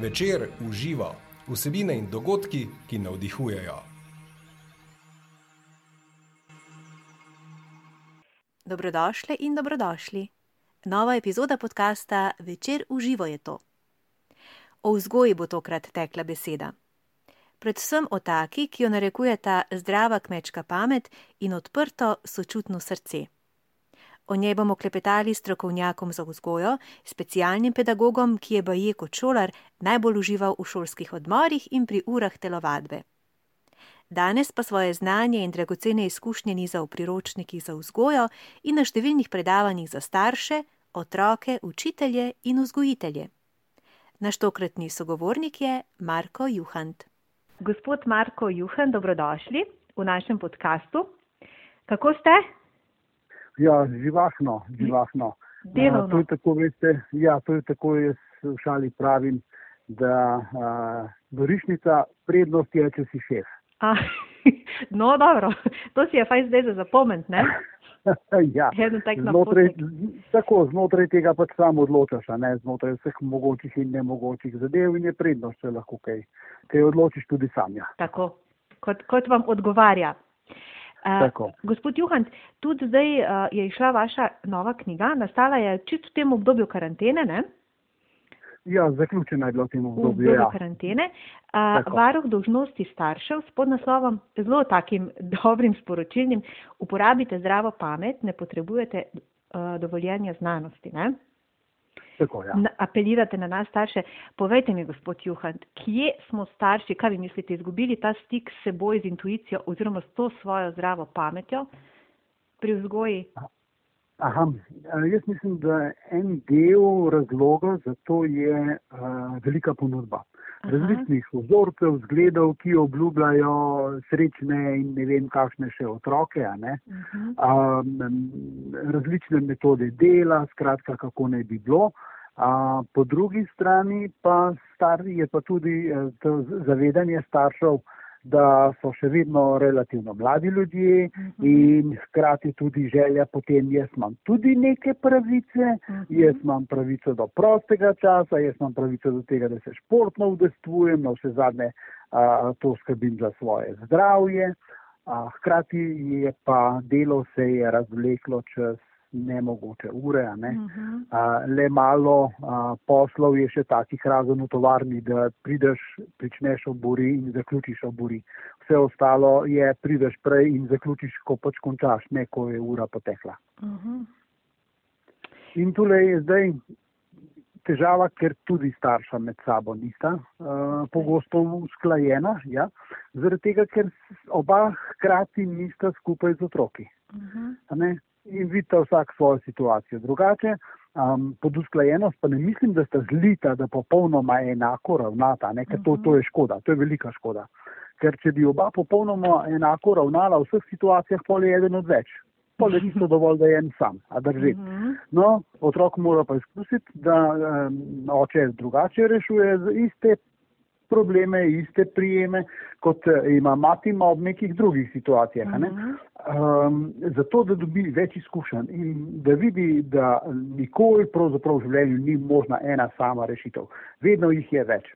Večer uživa vsebine in dogodki, ki navdihujejo. Dobrodošli in dobrodošli. Nova epizoda podcasta Večer uživo je to. O vzgoji bo tokrat tekla beseda. Predvsem o taki, ki jo narekujeta zdrava kmečka pamet in odprto sočutno srce. O njej bomo klepetali s strokovnjakom za vzgojo, specialnim pedagogom, ki je baje kot šolar najbolj užival v šolskih odmorih in pri urah telovadbe. Danes pa svoje znanje in dragocene izkušnje niza v priročnikih za vzgojo in na številnih predavanjih za starše, otroke, učitelje in vzgojitelje. Naš tokratni sogovornik je Marko Juhant. Gospod Marko Juhant, dobrodošli v našem podkastu. Kako ste? Ja, živahno, živahno. Delovno. A, to je tako, veste, ja, to je tako, jaz v šali pravim, da a, dorišnica prednost je, če si šef. A, no, dobro, to si je fajn zdaj za zapomnit, ne? ja, tak znotraj, tako, znotraj tega pač samo odločaš, ne znotraj vseh mogočih in nemogočih zadev in je prednost, če lahko kaj, kaj odločiš tudi sam. Ja. Tako, kot, kot vam odgovarja. Tako. gospod Juhant, tudi zdaj uh, je išla vaša nova knjiga, nastala je čisto v tem obdobju karantene, ne? ja, zaključena je bila v tem v obdobju. obdobju Ja. karantene. Uh, varuh dožnosti staršev s podnaslovom zelo takim dobrim sporočilnim, uporabite zdravo pamet, ne potrebujete uh, dovoljenja znanosti. Ne? Tako, ja. Na- Apelirate na nas starše. Povejte mi, gospod Juhant, kje smo starši, kaj vi mislite, izgubili ta stik s seboj, z intuicijo oziroma s to svojo zdravo pametjo pri vzgoji? Aha, a, jaz mislim, da en del razloga za to je uh, velika ponudba. Aha. Različnih vzorcev, zgledov, ki obljubljajo srečne in ne vem kakšne še otroke, um, različne metode dela, skratka, kako naj bi bilo. A, po drugi strani pa star, je pa tudi eh, zavedanje staršev, da so še vedno relativno mladi ljudje Mhm. in hkrati tudi želja potem, jaz imam tudi neke pravice, Mhm. jaz imam pravico do prostega časa, jaz imam pravico do tega, da se športno udestvujem, na vse zadnje a, to skrbim za svoje zdravje. A, hkrati je pa delo se je razvleklo čez nemogoče ure, ne. Mhm. A, le malo a, poslov je še takih razen v tovarni, da prideš, pričneš ob uri in zaključiš ob uri. Vse ostalo je prideš prej in zaključiš, ko pač končaš, ne ko je ura potekla. Mhm. In tule je zdaj težava, ker tudi starša med sabo nista uh, pogosto usklajena, ja, zaradi tega, ker oba hkrati nista skupaj z otroki. Mhm. a Ne? In vidita vsak svojo situacijo drugače. Um, pod usklajenost pa ne mislim, da sta zlita, da popolnoma enako ravnata, ne? ker to, to je škoda, to je velika škoda. Ker če bi oba popolnoma enako ravnala v vseh situacijah, pol je eden odveč. Pol je čisto dovolj, da je en sam, a drži. Mhm. No, otrok mora pa izkusiti, da um, oče drugače rešuje z iste probleme, iste prijeme, kot eh, ima mati ima ob nekih drugih situacijah. Ne? Mhm. Um, zato, da dobi več izkušenj in da vidi, da nikoli pravzaprav v življenju ni možna ena sama rešitev. Vedno jih je več.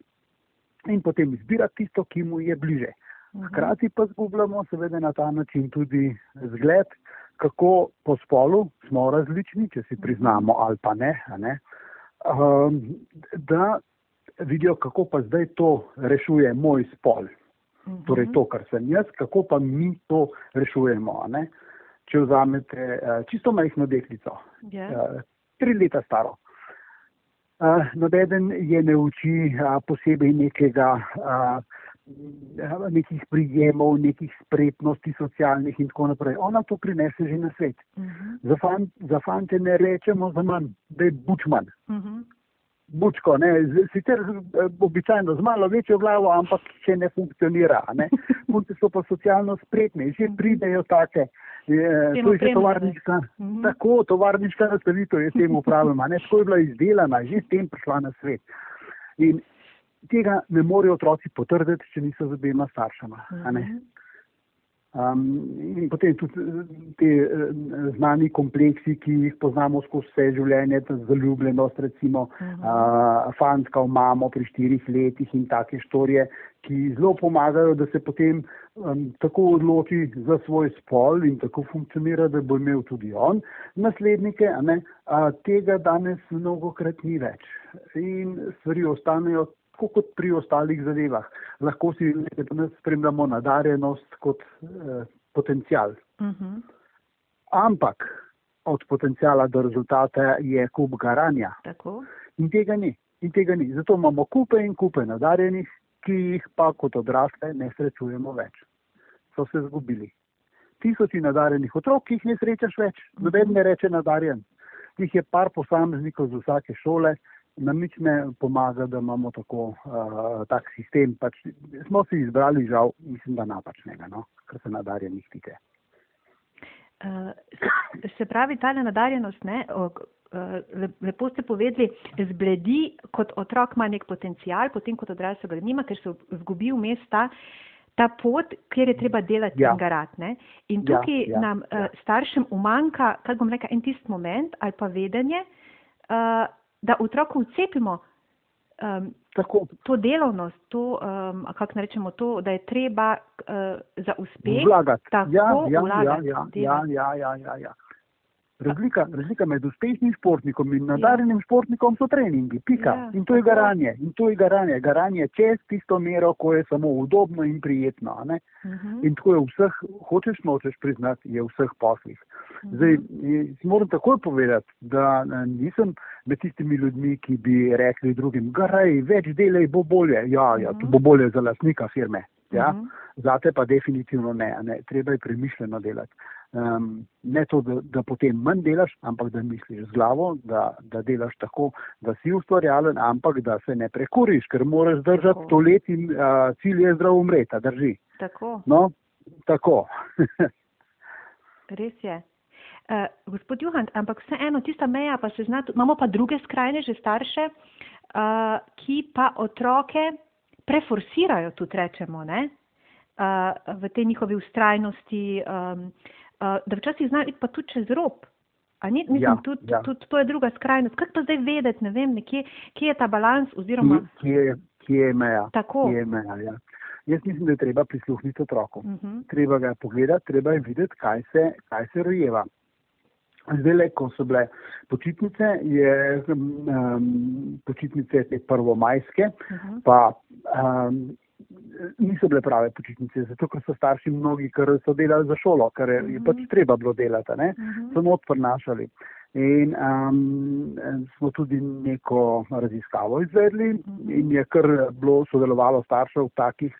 In potem izbira tisto, ki mu je bliže. Hkrati pa zgubljamo seveda na ta način tudi zgled, kako po spolu smo različni, če si priznamo ali pa ne, ne um, da vidijo, kako pa zdaj to rešuje moj spol. Torej to, kar sem jaz, kako pa mi to rešujemo. a Ne? Če vzamete eh, čisto majhno deklico, Ja. eh, tri leta staro. Uh, Nobeden je ne uči uh, posebej nekega, uh, nekih prijemov, nekih spretnosti socialnih in tako naprej. Ona to prinese že na svet. Mhm. Za, fan, za fante ne rečemo za manj, da je bučman. Mhm. Bučko, ne, sicer eh, običajno z malo večjo glavo, ampak če ne funkcionira. Ne. Punce so pa socialno spretne, že pridejo take. Je, tem to je že tovarniška, Mhm. tako, tovarniška nastavitev, jaz temu pravim, a ne, tako je bila izdelana, že s tem prišla na svet. In tega ne morejo otroci potrditi, če niso z obema staršema. a ne. Um, in potem tudi te znani kompleksi, ki jih poznamo skozi vse življenje, zaljubljenost, recimo uh -huh. uh, fantka v mamo pri štirih letih in take štorije, ki zelo pomagajo, da se potem um, tako odloči za svoj spol in tako funkcionira, da bo imel tudi on naslednike. A, tega danes mnogo krat ni več in stvari ostanejo tako kot pri ostalih zadevah. Lahko si spremljamo nadarjenost kot eh, potencial. Uh mhm. -huh. Ampak od potencijala do rezultata je kup garanja. Tako. In tega ni. In tega ni. Zato imamo kupe in kupe nadarjenih, ki jih pa kot odrasle ne srečujemo več. So se zgubili. Tisoči nadarjenih otrok, ki jih ne srečaš več, noben ne reče nadarjen. Jih je par posameznikov z vsake šole, nam nič ne pomaga, da imamo tako, uh, tak sistem. Pač smo si izbrali, žal, mislim, da napačnega, no? kar se nadarjenih tiče. Uh, se pravi, ta nadarjenost, ne, uh, lepo ste povedali, zbledi, kot otrok ima nek potencial, potem kot odrasel ga nima, ker se zgubi v mesta ta pot, kjer je treba delati ja. in garati. In ja, tukaj ja, ja, nam ja. Staršem umanka, kako bom rekel, en tist moment ali pa vedenje, uh, da otroku vcepimo um, to delovnost, to, um, kako rečemo, to, da je treba uh, za uspeh vlagati. Tako ja, ja, vlagati. Ja, ja, ja, ja, ja, ja. Razlika, razlika med uspešnim športnikom in nadarjenim ja. športnikom so treningi, pika. Ja, in to je garanje. In to je garanje. Garanje čez tisto mero, ko je samo udobno in prijetno. Uh mhm. -huh. In tako je vseh, hočeš nočeš priznati, je v vseh poslih. Uh mhm. -huh. Zdaj, moram takoj povedati, da nisem med tistimi ljudmi, ki bi rekli drugim, garaj, več delaj, bo bolje. Ja, ja, to bo bolje za lasnika firme. Ja? Uh -huh. Zate pa definitivno ne, ne. treba je premišljeno delati. Um, ne to, da, da potem manj delaš, ampak da misliš z glavo, da, da delaš tako, da si ustvarjalen, ampak da se ne prekuriš, ker moraš držati tako. to let in uh, cilj je zdrav umreti, drži. Tako. No, tako. Res je. Uh, gospod Juhant, ampak vseeno, tista meja pa se zna, imamo pa druge skrajne že starše, uh, ki pa otroke preforsirajo, tudi rečemo, ne? Uh, v tej njihovi ustrajnosti. Um, uh, da včasih znajo iti pa tudi čez rob. Ni, mislim, ja, tudi, ja. tudi to je druga skrajnost. Kaj pa zdaj vedeti, ne vem, nekje, kje je ta balans oziroma. Kje, kje je meja? Tako. Kje je meja, ja. Jaz mislim, da je treba prisluhniti otroku. Uh mhm. -huh. Treba ga pogledati, treba je videti, kaj se, kaj se rojeva. Zdaj, le, ko so bile počitnice, je um, počitnice te prvomajske, uh mhm. -huh. pa um, niso bile prave počitnice, zato ker so starši mnogi, ker so delali za šolo, ker je, pač mhm. treba bilo delati, ne? Mhm. so not prinašali. In um, smo tudi neko raziskavo izvedli mhm. in je kar bilo sodelovalo staršev takih,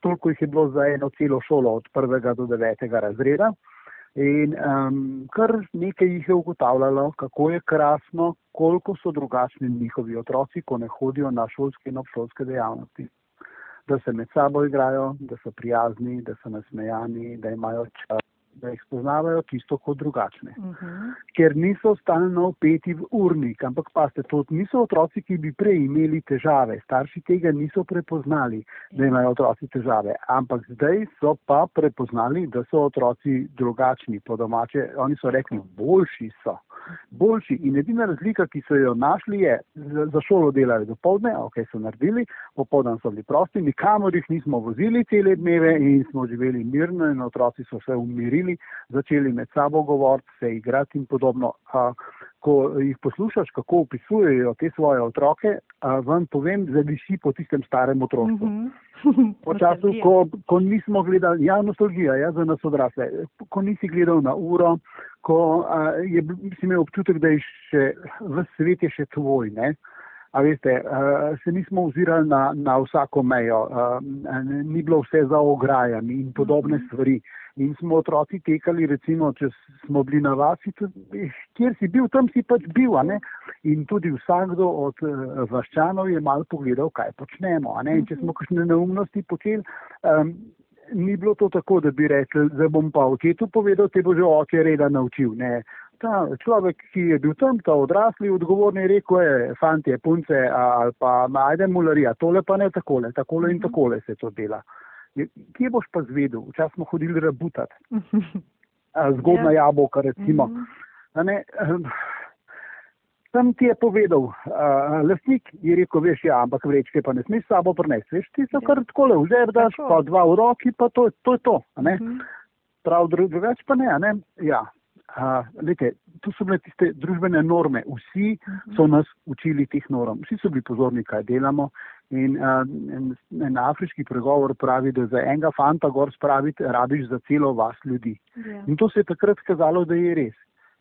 toliko jih je bilo za eno celo šolo od prvega do devetega razreda. In um, kar nekaj jih je ugotavljalo, kako je krasno, koliko so drugačni njihovi otroci, ko ne hodijo na šolske in obšolske dejavnosti da se med sabo igrajo, da so prijazni, da so nasmejani, da imajo čas, da jih spoznavajo čisto kot drugačne. Uh mhm. -huh. Ker niso stalno upeti v urnik, ampak pa ste to, niso otroci, ki bi prej imeli težave. Starši tega niso prepoznali, da imajo otroci težave, ampak zdaj so pa prepoznali, da so otroci drugačni po domače. Oni so rekli, boljši so boljši. In edina razlika, ki so jo našli, je, za šolo delali do povdne, ok, so naredili, popoldan so bili prosti, nikamor jih nismo vozili cele dneve in smo živeli mirno in otroci so se umirili, začeli med sabo govoriti, se igrati in podobno. A, ko jih poslušaš, kako opisujejo te svoje otroke, vam povem, zavisi po tistem starem otroštvu. Mm -hmm. Po času, ko, ko nismo gledali, ja, nostalgija, ja, za nas odrasle, ko nisi gledal na uro, ko a, je, si imel občutek, da je še v svetu še tvoj. Ne? A veste, a, se nismo ozirali na, na vsako mejo, a, ni bilo vse za ograjami in podobne mhm. stvari. In smo otroci tekali, recimo, če smo bili na vasi, kjer si bil, tam si pač bil. In tudi vsakdo od uh, vaščanov je malo pogledal, kaj počnemo. In če smo kakšne neumnosti počeli, um, ni bilo to tako, da bi rekli, da bom pa očetu povedal, te bo že oče reda naučil. Ne. Ta človek, ki je bil tam, ta odrasli, odgovorni je rekel, je, fantje, punce ali pa ajde mularija, tole pa ne takole, takole in mhm. takole se to dela. Kje boš pa zvedel? Včasih smo hodili rabutati. Zgodna ja. jabolka, recimo. Mm -hmm. Tam ti je povedal, uh, lastnik je rekel, veš, ja, ampak vrečke pa ne smeš sabo prenesti. Veš, ti so ja. kar tako le, vzer daš, pa dva v roki, pa to, to je to. Mhm. -huh. Prav drugače pa ne, ne? Ja. Uh, lete, tu so bile tiste družbene norme. Vsi so mhm. nas učili teh norm. Vsi so bili pozorni, kaj delamo. In uh, en, en afriški pregovor pravi, da za enega fanta gor spraviti rabiš za celo vas ljudi. Yeah. Ja. In to se je takrat kazalo, da je res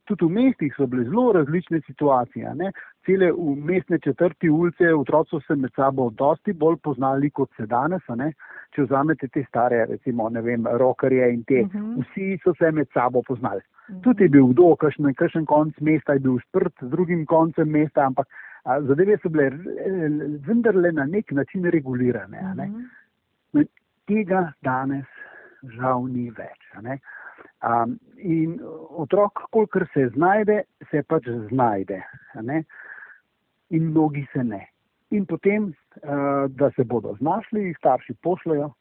tudi v mestih so bile zelo različne situacije. Ne? Cele v mestne četrti ulice, otroci so se med sabo dosti bolj poznali kot se danes. Če vzamete te stare, recimo, ne vem, rokerje in te, uh mhm. -huh. vsi so se med sabo poznali. Uh mhm. -huh. Tudi je bil kdo, kakšen, konc mesta je bil sprt z drugim koncem mesta, ampak zadeve so bile vendarle na nek način regulirane. Uh -huh. ne? Tega danes žal ni več. Um, in otrok, kolikor se znajde, se pač znajde. In mnogi se ne. In potem, uh, da se bodo znašli, jih starši pošljajo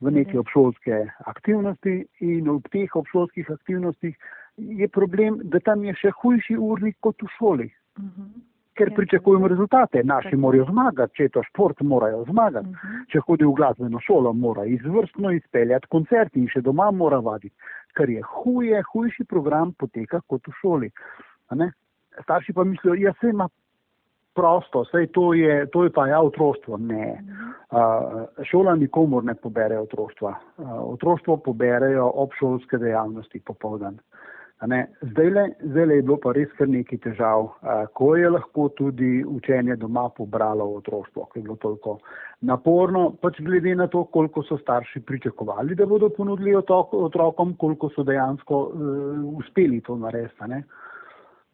v neke mhm. obšolske aktivnosti, in v teh obšolskih aktivnostih je problem, da tam je še hujši urnik kot v šoli. Uh mhm. -huh ker ja. pričakujemo rezultate. Naši morajo zmagati, če je to šport, morajo zmagati. Mhm. Če hodi v glasbeno šolo, mora izvrstno izpeljati koncerti in še doma mora vaditi, kar je huje, hujši program poteka kot v šoli. Starši pa mislijo, ja, se ima prosto, sej to je, to je pa ja otroštvo. Ne. Uh, šola nikomor ne pobere otroštva. Uh, otroštvo poberejo obšolske dejavnosti popovdan. Uh, Zdaj le, je bilo pa res kar nekaj težav, ko je lahko tudi učenje doma pobralo v otroštvo, ko je bilo toliko naporno, pač glede na to, koliko so starši pričakovali, da bodo ponudili otok, otrokom, koliko so dejansko uh, uspeli to narediti.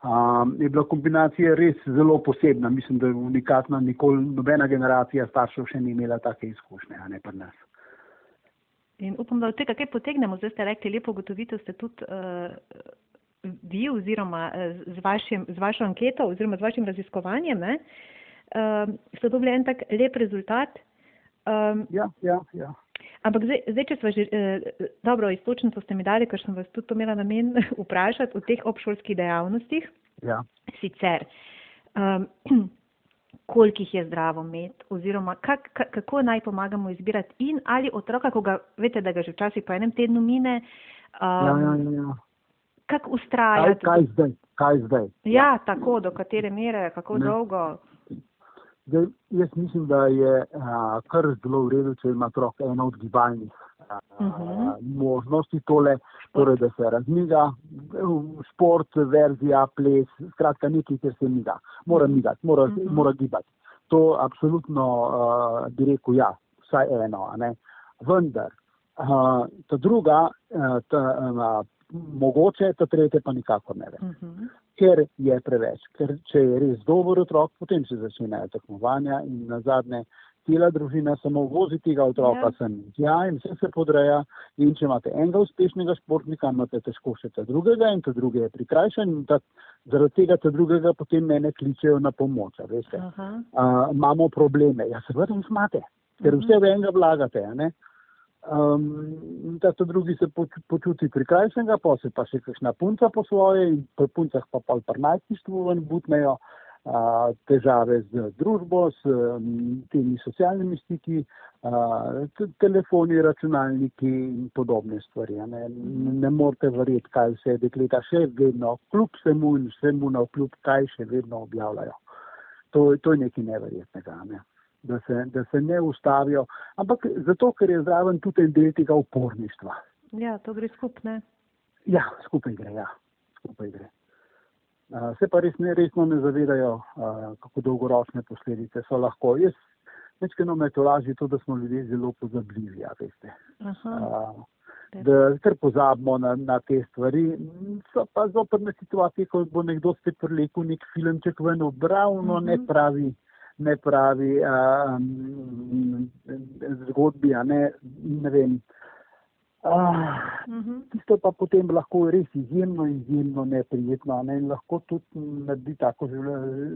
Um, je bila kombinacija res zelo posebna, mislim, da unikatna, nikoli nobena generacija staršev še ni imela take izkušnje, a ne pa nas. In upam, da od tega kaj potegnemo. Zdaj ste rekli, lepo gotovitev ste tudi uh, vi oziroma uh, z, vašim, z vašo anketo oziroma z vašim raziskovanjem, ne, uh, ste dobili en tak lep rezultat. Um, ja, ja, ja. Ampak zdaj, zdaj če smo že, eh, dobro, istočnico ste mi dali, ker sem vas tudi imela namen vprašati o teh obšolskih dejavnostih. Ja. Sicer, um, koliko jih je zdravo imeti, oziroma kak, kako naj pomagamo izbirati in ali otroka, ko ga veste, da ga že včasih po enem tednu mine. Um, ja, ja, ja, ja. Kako ustrajati? Kaj, kaj zdaj? Kaj zdaj? Ja, ja, tako, do katere mere, kako ne. dolgo. Zdaj, jaz mislim, da je a, kar zelo v redu, če ima otrok eno od gibalnih a, uh mhm. -huh. možnosti tole, torej, da se razmiga, šport, verzija, ples, skratka nekaj, kjer se miga. Mora migati, mora, uh mhm. -huh. mora gibati. To absolutno a, bi rekel ja, vsaj eno. Vendar, a, ta druga, a, ta, a, mogoče, ta tretje pa nikakor ne ve. Uh mhm. -huh ker je preveč. Ker če je res dober otrok, potem se začnejo tekmovanja in na zadnje cela družina samo vozi tega otroka ja. sem tja in vse se podreja. In če imate enega uspešnega športnika, imate težko še ta drugega in ta drugi je prikrajšan in ta, zaradi tega ta drugega potem mene kličejo na pomoč. Uh, imamo probleme. Ja, seveda jih imate, ker vse v enega vlagate. Ne? Um, to drugi se počuti prikrajšnega, pa se pa še kakšna punca po svoje in pri puncah pa pa v najstništvu butnejo uh, težave z družbo, s um, temi socialnimi stiki, uh, telefoni, računalniki in podobne stvari. Ne, ne morete verjeti, kaj vse dekleta še vedno, kljub vsemu in vsemu na vkljub, kaj še vedno objavljajo. To, to je nekaj neverjetnega. Ne da se, da se ne ustavijo, ampak zato, ker je zraven tudi en del tega uporništva. Ja, to gre skupne. Ja, skupaj gre, ja, skupaj gre. Uh, se pa res ne, resno ne zavedajo, uh, kako dolgoročne posledice so lahko. Jaz večkrat me to laži to, da smo ljudje zelo pozabljivi, ja, veste. Uh, da kar pozabimo na, na te stvari. So pa zoprne situacije, ko bo nekdo spet prelekel nek filmček ven, obravno uh -huh. ne pravi ne pravi um, zgodbi, a ne, ne vem. Uh, tisto pa potem lahko res izjemno, izjemno neprijetno ne? in lahko tudi naredi tako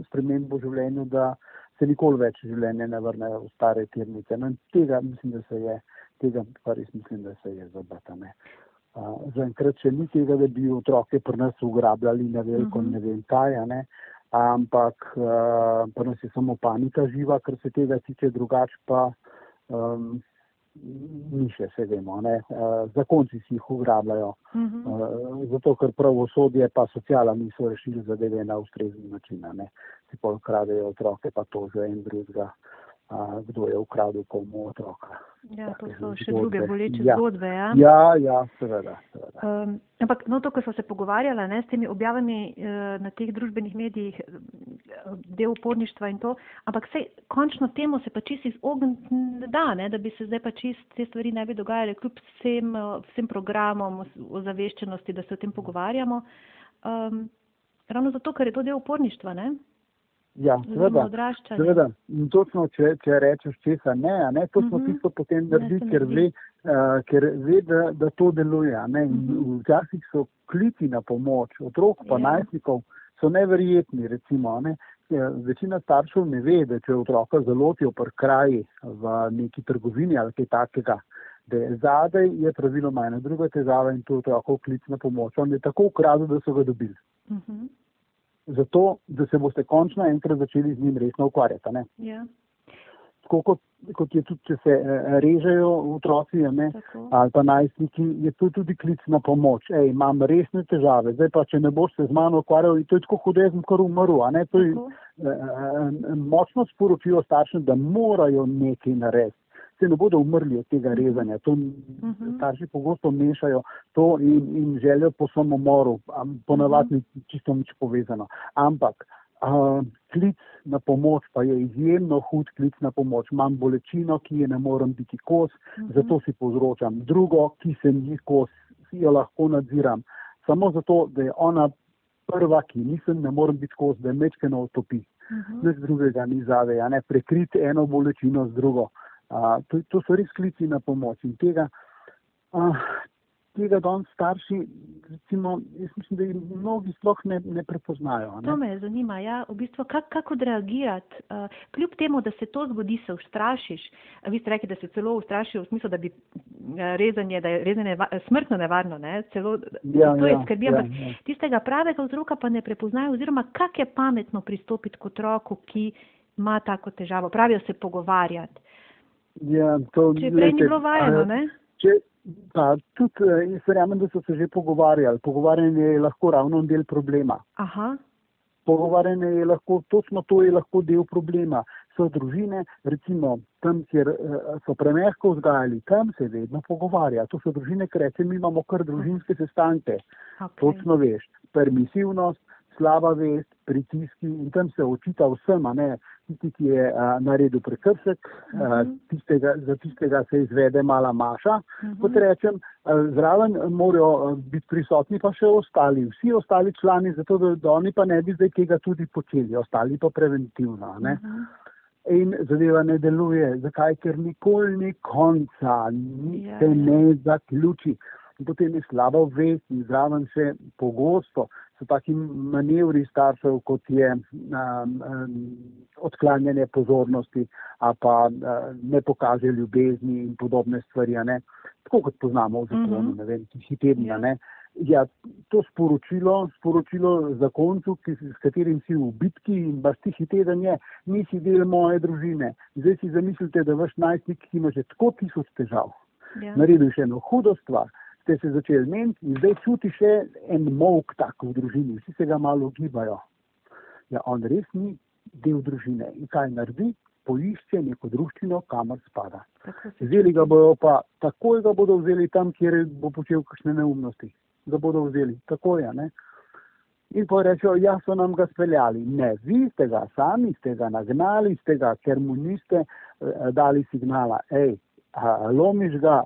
spremembo v življenju, da se nikoli več življenje ne vrne v stare tirnice. No, tega mislim, da se je tega pa res mislim, da se je zabatane. Uh, Zaenkrat še ni tega, da bi otroke pri nas ugrabljali na veliko, uh -huh. ne vem kaj, ne? Ampak uh, pri nas je samo panika živa, kar se tega tiče, drugač pa um, ni še, se vemo, ne? Uh, zakonci si jih ugrabljajo, uh -huh. uh, zato ker pravosodje pa socijala niso rešili zadeve na ustrezni način, ne? si pol kradejo otroke, pa to že en drugega kdo je ukradel komu otroka. Ja, to so še zgodbe. druge boleče ja. zgodbe. Ja, ja, ja seveda. seveda. Um, ampak no, to, ko smo se pogovarjali ne, s temi objavami uh, na teh družbenih medijih, del uporništva in to, ampak sej, končno temu se pa čist izogniti ne da, ne, da bi se zdaj pa čist te stvari ne bi dogajale, kljub vsem, vsem programom o zaveščenosti, da se o tem pogovarjamo. Um, ravno zato, ker je to del uporništva. Ne? Ja, seveda. seveda. Točno, če, če rečeš česa ne, ne to smo uh mhm. -huh. tisto potem naredi, ker ve, uh, ker ve da, da to deluje. Uh mhm. -huh. Včasih so klici na pomoč, otrok pa yeah. Ja. najstnikov so neverjetni. Recimo, ne. Ja, večina staršev ne ve, da če otroka zalotijo pri kraji v neki trgovini ali kaj takega, da je zadaj je praviloma ena druga težava in to otrokov klic na pomoč. On je tako ukradel, da so ga dobili. Uh mhm. -huh zato, da se boste končno enkrat začeli z njim resno ukvarjati. Ja. Tako kot, kot je tudi, če se eh, režejo otroci ne, ali pa najstniki, je to tudi klic na pomoč. Ej, imam resne težave, zdaj pa, če ne boš se z mano ukvarjal, to je tako hudo, jaz sem kar umrl. To je eh, eh, močno sporočilo staršem, da morajo nekaj narediti se ne bodo umrli od tega rezanja. To mhm. starši pogosto mešajo to in, in željo po samomoru, ponavadi ni čisto nič povezano. Ampak uh, klic na pomoč pa je izjemno hud klic na pomoč. Imam bolečino, ki je ne morem biti kos, mhm. zato si povzročam drugo, ki se mi kos, si jo lahko nadziram. Samo zato, da je ona prva, ki nisem, ne morem biti kos, da je mečkeno utopi. Uh -huh. Nič drugega ni zave, ja ne prekriti eno bolečino z drugo. Uh, to, to so res klici na pomoč in tega, a, tega danes starši, recimo, jaz mislim, da jih mnogi sploh ne, ne prepoznajo. Ne? To me zanima, ja, v bistvu, kak, kako odreagirati, uh, kljub temu, da se to zgodi, se ustrašiš. Vi ste rekli, da se celo ustrašijo v smislu, da bi rezanje, da je rezanje smrtno nevarno, ne? celo ja, to je ja, skrbi, ampak ja, ja. tistega pravega vzroka pa ne prepoznajo, oziroma kak je pametno pristopiti k otroku, ki ima tako težavo, pravijo se pogovarjati. Ja, to, če prej ni bilo vajeno, ne? Če, pa, tudi, eh, jaz verjamem, da so se že pogovarjali. Pogovarjanje je lahko ravno del problema. Aha. Pogovarjanje je lahko, točno to je lahko del problema. So družine, recimo tam, kjer uh, so premehko vzgajali, tam se vedno pogovarja. To so družine, ki reče, mi imamo kar družinske sestanke. Okay. Točno veš, permisivnost, slaba vest, pritiski in tam se očita vsem, ne, tisti, ki je a, naredil prekršek, uh -huh. a, mhm. tistega, za tistega se izvede mala maša, uh mhm. -huh. kot rečem, a, zraven morajo biti prisotni pa še ostali, vsi ostali člani, zato da, da oni pa ne bi zdaj tega tudi počeli, ostali pa preventivno. Uh mhm. -huh. In zadeva ne deluje. Zakaj? Ker nikoli ni konca, ni ja, se ja. ne zaključi. In potem je slaba vest in zraven še pogosto so taki manevri staršev, kot je um, um, odklanjanje pozornosti, a pa uh, ne pokaže ljubezni in podobne stvari, ne? tako kot poznamo v zakonu, mhm. -huh. ne vem, hitevnja. Ja. ja, to sporočilo, sporočilo zakoncu, ki, s katerim si v bitki in baš ti hiteven je, nisi del moje družine. Zdaj si zamislite, da vaš najstnik, ki ima že tako tisoč težav, ja. naredi še eno hudo stvar ste se začeli meniti in zdaj čuti še en mok tak v družini, vsi se ga malo gibajo. Ja, on res ni del družine in kaj naredi? Poišče neko družščino, kamor spada. Vzeli ga bojo pa, takoj ga bodo vzeli tam, kjer bo počel kakšne neumnosti. Ga bodo vzeli, takoj, ne? In pa rečejo, ja, so nam ga speljali. Ne, vi ste ga sami, ste ga nagnali, ste ga, ker mu niste eh, dali signala, hej, lomiš ga,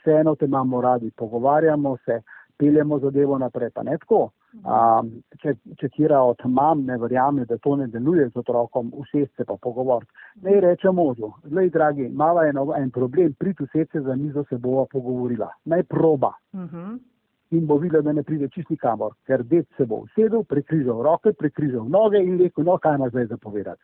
vseeno te imamo radi, pogovarjamo se, peljemo zadevo naprej, pa ne tako. Um, če, če kira od mam ne verjame, da to ne deluje z otrokom, vsest se pa pogovoriti. Ne reče možu, zdaj, dragi, mala je en problem, prid vsest se za mizo se bova pogovorila. Naj proba. Uh mhm. -huh. In bo videla, da ne pride čist nikamor, ker dec se bo usedel, prekrižal roke, prekrižal noge in rekel, no, kaj ima zdaj zapovedati.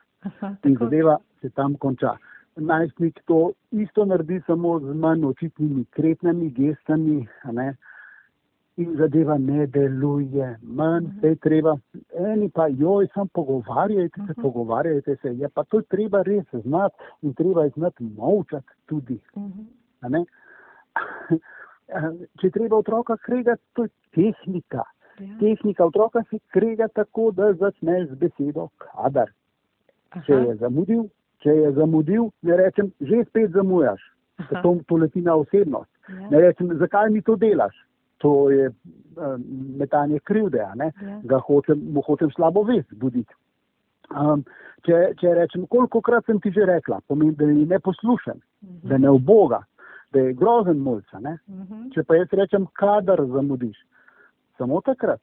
In zadeva se tam konča najstnik to isto naredi, samo z manj očitnimi kretnjami, gestami. In zadeva ne deluje, manj se je treba, eni pa joj, sam pogovarjajte se, pogovarjajte se, je pa to treba res znati in treba je znati molčati tudi, a ne. Če treba otroka kregati, to je tehnika. Ja. Tehnika otroka se krega tako, da začneš z besedo kadar. Če je zamudil, če je zamudil, ne rečem, že spet zamujaš. Aha. To, to leti na osebnost. Ja. Ne rečem, zakaj mi to delaš? To je um, metanje krivde? Ja. Ga hočem, mu hočem slabo vest buditi. Um, če, če rečem, koliko krat sem ti že rekla, pomeni, da je neposlušen, Mhm. da ne uboga, da je grozen mulj, a ne? Mhm. Če pa jaz rečem, kadar zamudiš, samo takrat,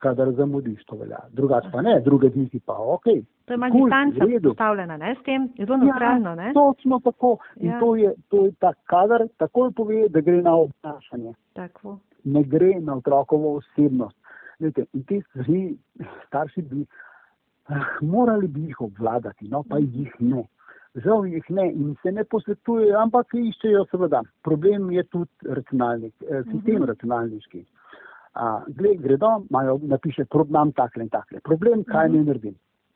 kadar zamudiš, to velja. Drugače pa ne, druge dni si pa ok. To je malo Kul, distanca postavljena, ne, s tem, je zelo neutralno, ne? točno tako. In Ja. to je, to je ta kadar takoj pove, da gre na obnašanje, Tako. ne gre na otrokovo osebnost. Vete, in te stvari starši bi, ah, morali bi jih obvladati, no pa jih ne. Žal jih ne in se ne posvetujejo, ampak iščejo seveda. Problem je tudi računalnik, eh, sistem računalniški. A, gled, gredo, imajo, napiše, problem takle in takle. Problem, kaj ne naredim.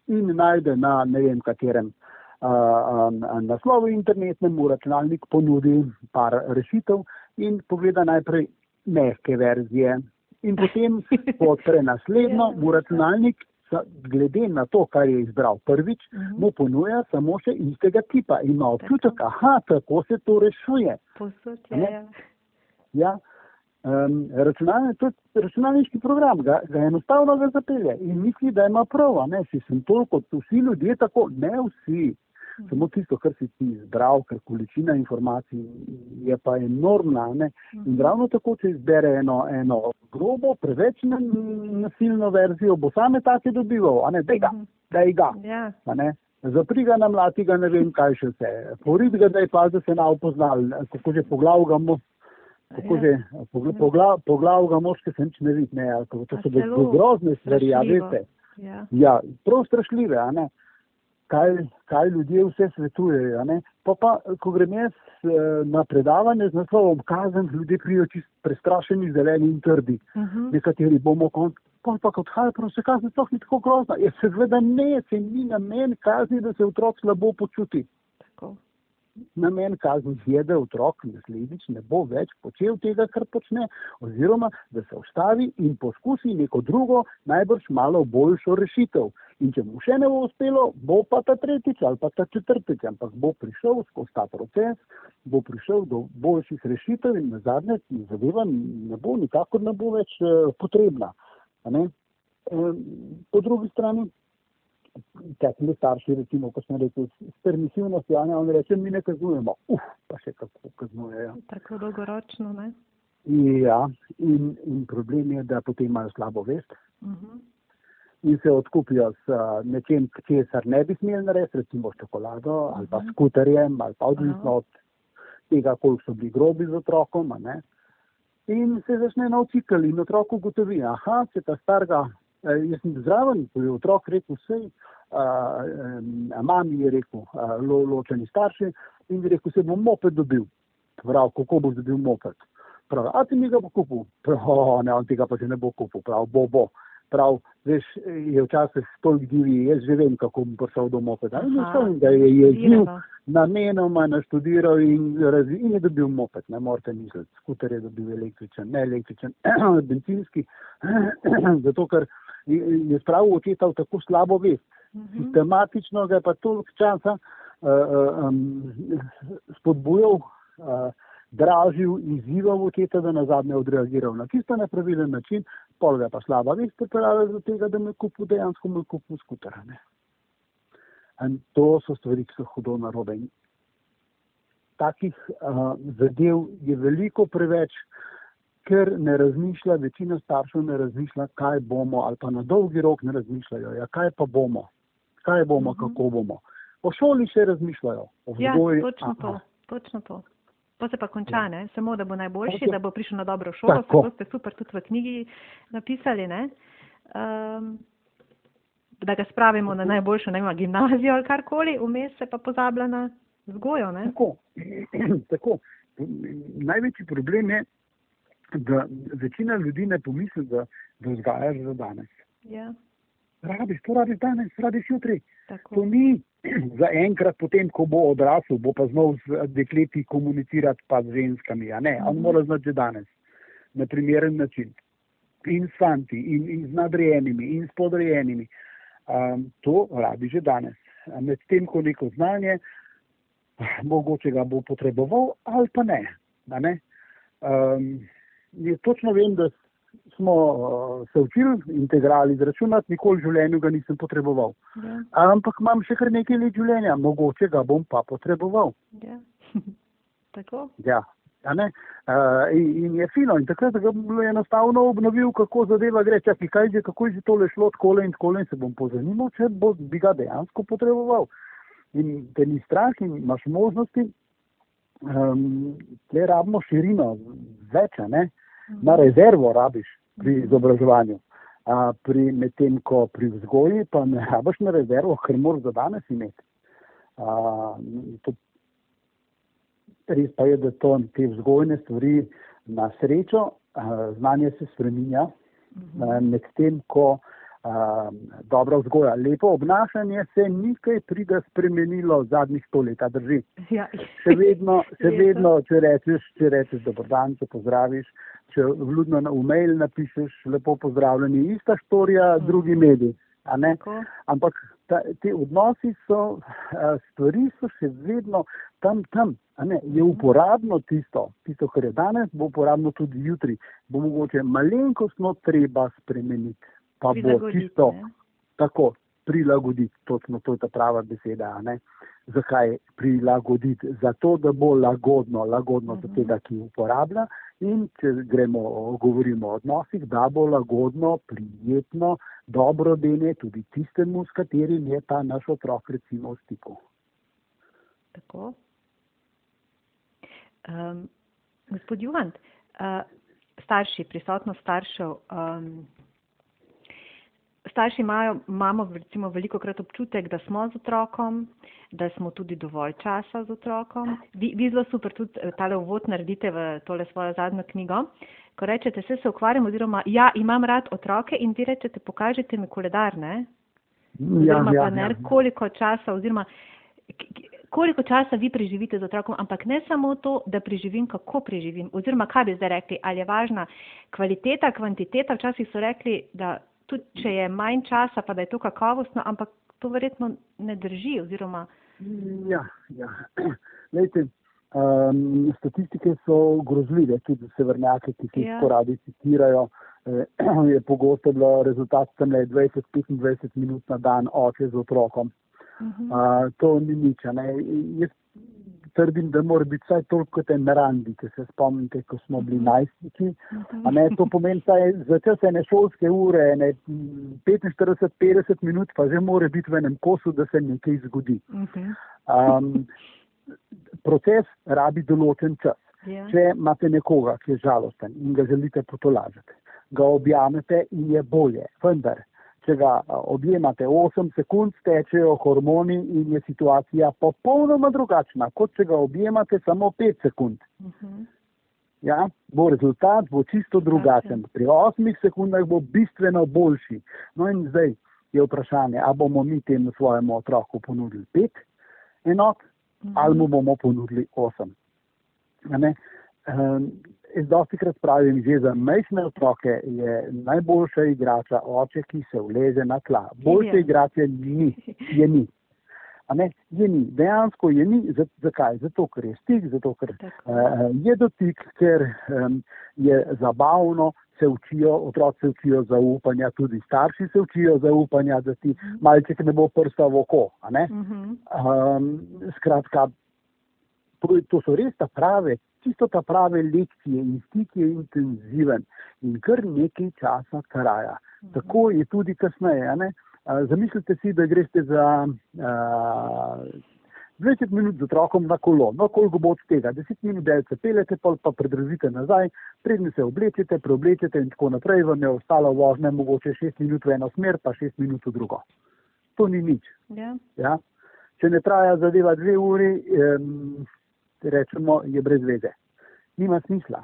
In najde na ne vem katerem a, a, a, naslovu internetnem v računalnik ponudi par rešitev in pogleda najprej mehke verzije. In potem odpre naslednjo, Ja. mu računalnik, sa- glede na to, kar je izbral prvič, Mhm. mu ponuja samo še istega tipa. Ima občutek, aha, tako se to rešuje. Povsod je. Ne. ja. Ja, um, računalni, tudi računalniški program ga, ga enostavno ga zapelje in misli, da ima prav. Ne, si sem toliko, vsi ljudje tako, ne vsi. Samo tisto, kar si ti izbral, ker količina informacij je pa enormna. Ne? In ravno tako, če izbere eno, eno grobo, preveč na- nasilno verzijo, bo same take dobival, a ne, daj ga, daj ga. Ja. Zapri ga, namlati ga, ne vem kaj še vse. Porid ga, da je pa, da se na upoznal, kako že poglav ga mu. Kako Ja. že, pogla- pogla- poglav ga moške se nič ne vidi, ne, ali kako to so celo do grozne stvari, a strašljivo. veste. Ja. Ja, prav strašljive, a ne. Kaj, kaj ljudje vse svetujejo, ne. Pa pa, ko grem jaz eh, na predavanje z naslovom kazen, ljudje prijo čist prestrašeni, zeleni in trdi. Mhm. Nekateri bomo konc, pa pa kot kaj, prav se kazni sploh ni tako grozna. Ja, seveda ne, se ni namen kazni, da se otrok slabo počuti. Namen kazni je, da otrok naslednjič ne bo več počel tega, kar počne, oziroma da se ustavi in poskusi neko drugo, najbrž malo boljšo rešitev. In če mu še ne bo uspelo, bo pa ta tretjič ali pa ta četrtič, ampak bo prišel skozi ta proces, bo prišel do boljših rešitev in na zadnje zadeva ne bo nikakor ne bo več eh, potrebna. Po drugi strani, tekli starši, recimo, ko sem rekel, s permisivnostjo, a ne, on reče, mi ne kaznujemo. Uf, pa še kako kaznujejo. Tako dolgoročno, ne? Ja, in, in problem je, da potem imajo slabo vest Mhm. in se odkupijo s a, nečem, česar ne bi smeli narediti, recimo s čokolado ali pa Mhm. skuterjem ali pa odvisno Aha. od tega, koliko so bili grobi z otrokom. In se začne nov cikl in otrok ugotovi, aha, se ta starga, eh, jaz sem zraven, ko je otrok rekel vse, a mami je rekel, a, lo, ločeni starši in je rekel, se bom moped dobil. Prav, kako boš dobil moped? Prav, a ti mi ga bo kupil? Prav, "O, ne, on tega pa še ne bo kupil. Prav, bo, bo. Prav, veš, je včasih toliko divi, jaz že vem, kako bom prišel do mopeda. In vem, da je Dirano. namenoma naštudiral in, razvi, in je dobil moped, ne morete misliti. Skuter je dobil električen, ne električen, bencinski, zato ker je, je spravil očeta v tako slabo vest. Mhm. Sistematično ga je pa toliko časa uh, um, spodbujal, uh, dražil, izzival očeta, da na zadnje odreagiral na čisto nepravilen način, pol ga je pa slaba vest pripeljala do tega, da me kupil dejansko me kupil skutera. Ne. In to so stvari, ki so hudo narobe. In Takih uh, zadev je veliko preveč, ker ne razmišlja, večina staršev ne razmišlja, kaj bomo, ali pa na dolgi rok ne razmišljajo, ja, kaj pa bomo, kaj bomo, Mhm. kako bomo. O šoli še razmišljajo, o Ja, vzgoji. točno a, to, točno to. To se pa konča, ne? Samo, da bo najboljši, Tako. da bo prišel na dobro šolo, Tako. to ste super tudi v knjigi napisali, ne? Um, da ga spravimo na najboljšo ne, vem, gimnazijo ali karkoli, vmes se pa pozablja na vzgojo. Ne? Tako. Tako. Največji problem je, da večina ljudi ne pomisli, da, da vzgajaš za danes. Ja, Rabiš, to rabiš danes, rabiš jutri. tako. To ni za enkrat, potem, ko bo odrasel, bo pa znal z dekleti komunicirati, pa z ženskami. Ne, on Mhm. mora znati že danes na primeren način. In s fanti, in, in z nadrejenimi, in s podrejenimi. Um, to rabi že danes. Medtem, ko neko znanje, mogoče ga bo potreboval, ali pa ne. ne. Um, točno vem, da smo uh, se učili integral izračunati, nikoli v življenju ga nisem potreboval. Ja, Ampak imam še kar nekaj let življenja, mogoče ga bom pa potreboval. ja. tako. Ja. Uh, in, in je fino, in takrat ga bom enostavno obnovil, kako zadeva gre. Čakaj, kaj že, kako je že tole šlo, tako in tako in se bom pozanimal, če bo, bi ga dejansko potreboval. In te ni strah in imaš možnosti, um, tle rabimo širino, več, ne. Na rezervo rabiš pri izobraževanju. A pri medtem, ko pri vzgoji pa ne rabiš na rezervo, ker moraš za danes imeti. A, to, res pa je, da to te vzgojne stvari na srečo, a, znanje se spreminja, a, medtem ko a, dobra vzgoja, lepo obnašanje se nikaj pride spremenilo zadnjih sto let, a drži. Ja. Še vedno, še vedno če rečeš, če rečeš dobro dan, če pozdraviš, če vljudno na e-mail napišeš lepo pozdravljeni, ista štorija, Mhm. drugi mediji. Ampak ta, te odnosi so, a, stvari so še vedno tam, tam. je uporabno tisto, tisto, kar je danes, bo uporabno tudi jutri. Bo mogoče malenkostno treba spremeniti. Pa bo tisto, ne. tako prilagoditi, točno to je ta prava beseda. Zakaj prilagoditi? Zato, da bo lagodno, lagodno za Mhm. tega, ki uporablja. In če gremo, govorimo o odnosih, da bo lagodno, prijetno, dobro dene tudi tistemu, s katerim je ta naš otrok recimo v stiku. Tako. Um, gospod Juhant, uh, starši, prisotnost staršev. Um, starši imajo, imamo recimo veliko krat občutek, da smo z otrokom, da smo tudi dovolj časa z otrokom. Vi, vi zelo super tudi eh, tale uvod naredite v tole svojo zadnjo knjigo, ko rečete, se se ukvarjam oziroma ja, imam rad otroke in vi rečete, pokažite mi koledar, ne? oziroma ja, planer, ja. koliko časa oziroma koliko časa vi preživite z otrokom, ampak ne samo to, da preživim, kako preživim, oziroma kaj bi zdaj rekli, ali je važna kvaliteta, kvantiteta, včasih so rekli, da tudi če je manj časa, pa da je to kakovostno, ampak to verjetno ne drži, oziroma Ja, ja. Lejte, um, statistike so grozljive, tudi severnjake, ki se jih Ja. poradi citirajo. Eh, je pogosto bilo rezultat tam le 20-25 minut na dan oče z otrokom. uh -huh. Uh, to ni nič. Ne. Jaz trdim, da mora biti vsaj toliko kot en randi, če se spomnite, ko smo bili najstniki. A ne, to pomeni, da za čas ene šolske ure, ene 45-50 minut, pa že mora biti v enem kosu, da se nekaj zgodi. Um, proces rabi določen čas. ja. Če imate nekoga, ki je žalosten in ga želite potolažiti, ga objamete in je bolje. Vendar, Če ga odjemate 8 sekund, tečejo hormoni in je situacija popolnoma drugačna, kot če ga objemate samo 5 sekund. Uh -huh. Ja, bo rezultat bo čisto drugačen. Pri 8 sekundah bo bistveno boljši. No in zdaj je vprašanje, ali bomo mi temu svojemu otroku ponudili 5 enot uh -huh. ali mu bomo ponudili 8. Um, jaz dosti krat pravim, že za majhne otroke je najboljša igrača oče, ki se vleže na tla. Boljše igrače ni, je ni. A ne, je ni, dejansko je ni. Zakaj? Zato, ker je stik, zato, ker uh, je dotik, ker um, je zabavno, se učijo, otroci se učijo zaupanja, tudi starši se učijo zaupanja, da ti malček ne bo prsta v oko. Um, skratka, to, to so res ta prave, čisto ta prave lekcije in stik je intenziven in kar nekaj časa traja. Tako je tudi kasneje. ne. Zamislite si, da greste za uh, 20 minut z otrokom na kolo, no koliko bo od tega, 10 minut delce pelete, pol pa predržite nazaj, prednji se oblečete, preoblečete in tako naprej, vam je ostalo vožnja mogoče 6 minut v eno smer, pa 6 minut v drugo. to ni nič. Ja. Ja? Če ne traja zadeva dve uri, um, rečemo, je brez veze. Nima smisla.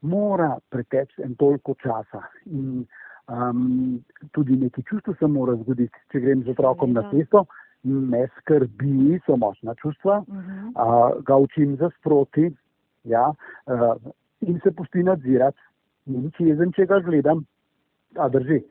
Mora preteči en toliko časa. In, um, tudi neki čustva se mora zgoditi. Če grem z otrokom na cesto, me skrbi, so močna čustva, Uh -huh. uh, ga učim za sproti ja, uh, in se pusti nadzirati. Ni nič jezen, če ga gledam. A drži.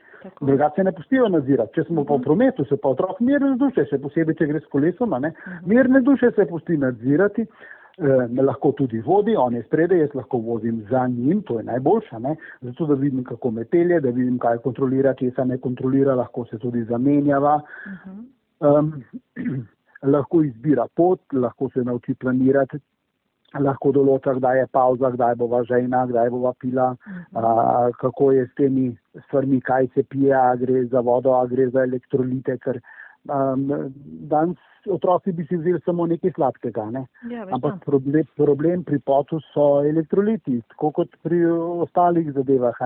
Drugače ne pustijo nadzirati. Če smo pa v prometu, se pa otrok mirne duše, še posebej, če gre s kolesom, a ne. Mirne duše se pusti nadzirati, eh, me lahko tudi vodi, on je spredaj, jaz lahko vozim za njim, to je najboljša, ne. Zato, da vidim, kako me pelje, da vidim, kaj kontrolira, česa ne kontrolira, lahko se tudi zamenjava. Uh -huh. Um, lahko izbira pot, lahko se nauči planirati, lahko določa, kdaj je pauza, kdaj bova žejna, kdaj bova pila, a, kako je s temi stvarmi, kaj se pije, a gre za vodo, a gre za elektrolite, ker um, danes otroci bi si vzeli samo nekaj sladkega, ne? Ja, ampak da. problem, problem pri potu so elektroliti, tako kot pri ostalih zadevah.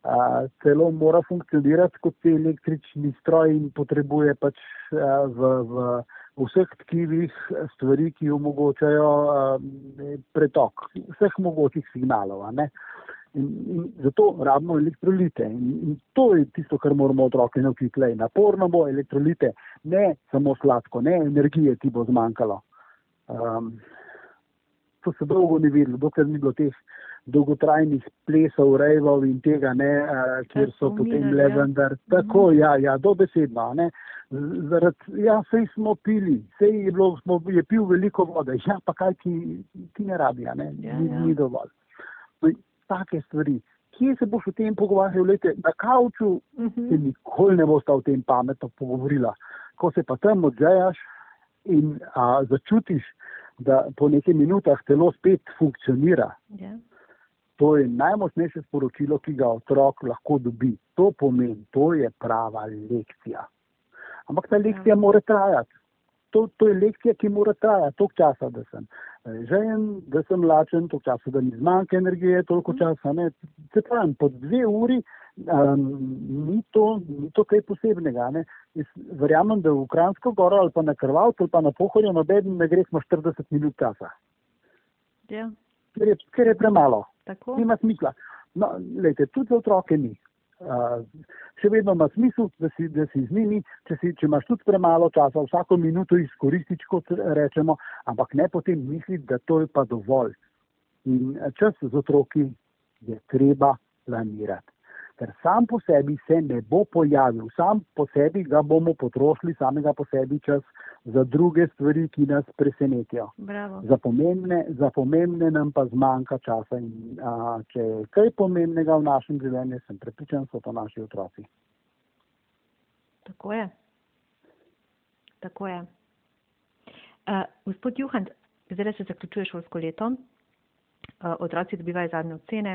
A, celo mora funkcionirati kot električni stroj in potrebuje pač a, v, v vseh tkivih stvari, ki omogočajo a, pretok vseh mogočih signalov. Ne? In, in zato rabimo elektrolite. In, in to je tisto, kar moramo otroke naučiti. Lej, naporno bo elektrolite, ne samo sladko, ne energije ti bo zmanjkalo. Um, to se dolgo ni videlo, dokler ni bilo teh dolgotrajnih plesov, rejvov in tega, ne, a, kjer so potem le ja. vendar. Tako, ja, ja, dobesedno. Ne. Zaradi, ja, sej smo pili, sej je, bilo, smo, je pil veliko vode, ja, pa kaj ti, ti ne rabi, ne, Ja, ni, ja. ni dovolj. Take stvari. Kje se boš o tem pogovarjal? Lejte, na kauču Uh se -huh. nikoli ne bosta o tem pametno pogovorila. Ko se pa tam odzejaš in a, začutiš, da po nekaj minutah telo spet funkcionira, Ja. to je najmočnejše sporočilo, ki ga otrok lahko dobi. To pomeni, to je prava lekcija. Ampak ta lekcija mora trajati. To, to je lekcija, ki mora trajati toliko časa, da sem eh, žejen, da sem lačen, toliko časa, da mi zmanjka energije, toliko časa. Ne. Se pravi, po dve uri um, ni, to, ni to kaj posebnega. Ne. Jaz verjamem, da v Kranjsko goro ali pa na Krvavcu ali pa na Pohorju noben ne gre smo 40 minut časa, ja, ker je, ker je premalo. tako. Nima smisla. No, lejte, tudi za otroke ni. Uh, še vedno ima smisel, da si, da si z njimi, če, si, če imaš tudi premalo časa, vsako minuto izkoristiš, kot rečemo, ampak ne potem misliti, da to je pa dovolj. In čas z otroki je treba planirati. Ker sam po sebi se ne bo pojavil, sam po sebi ga bomo potrošili, samega po sebi čas za druge stvari, ki nas presenetijo. Bravo. Za pomembne, za pomembne nam pa zmanjka časa. In, a, če je kaj pomembnega v našem življenju, sem prepričan, so to naši otroci. Tako je. Tako je. Uh, gospod Juhant, zdaj se zaključuje šolsko leto, uh, otroci dobivajo zadnje ocene,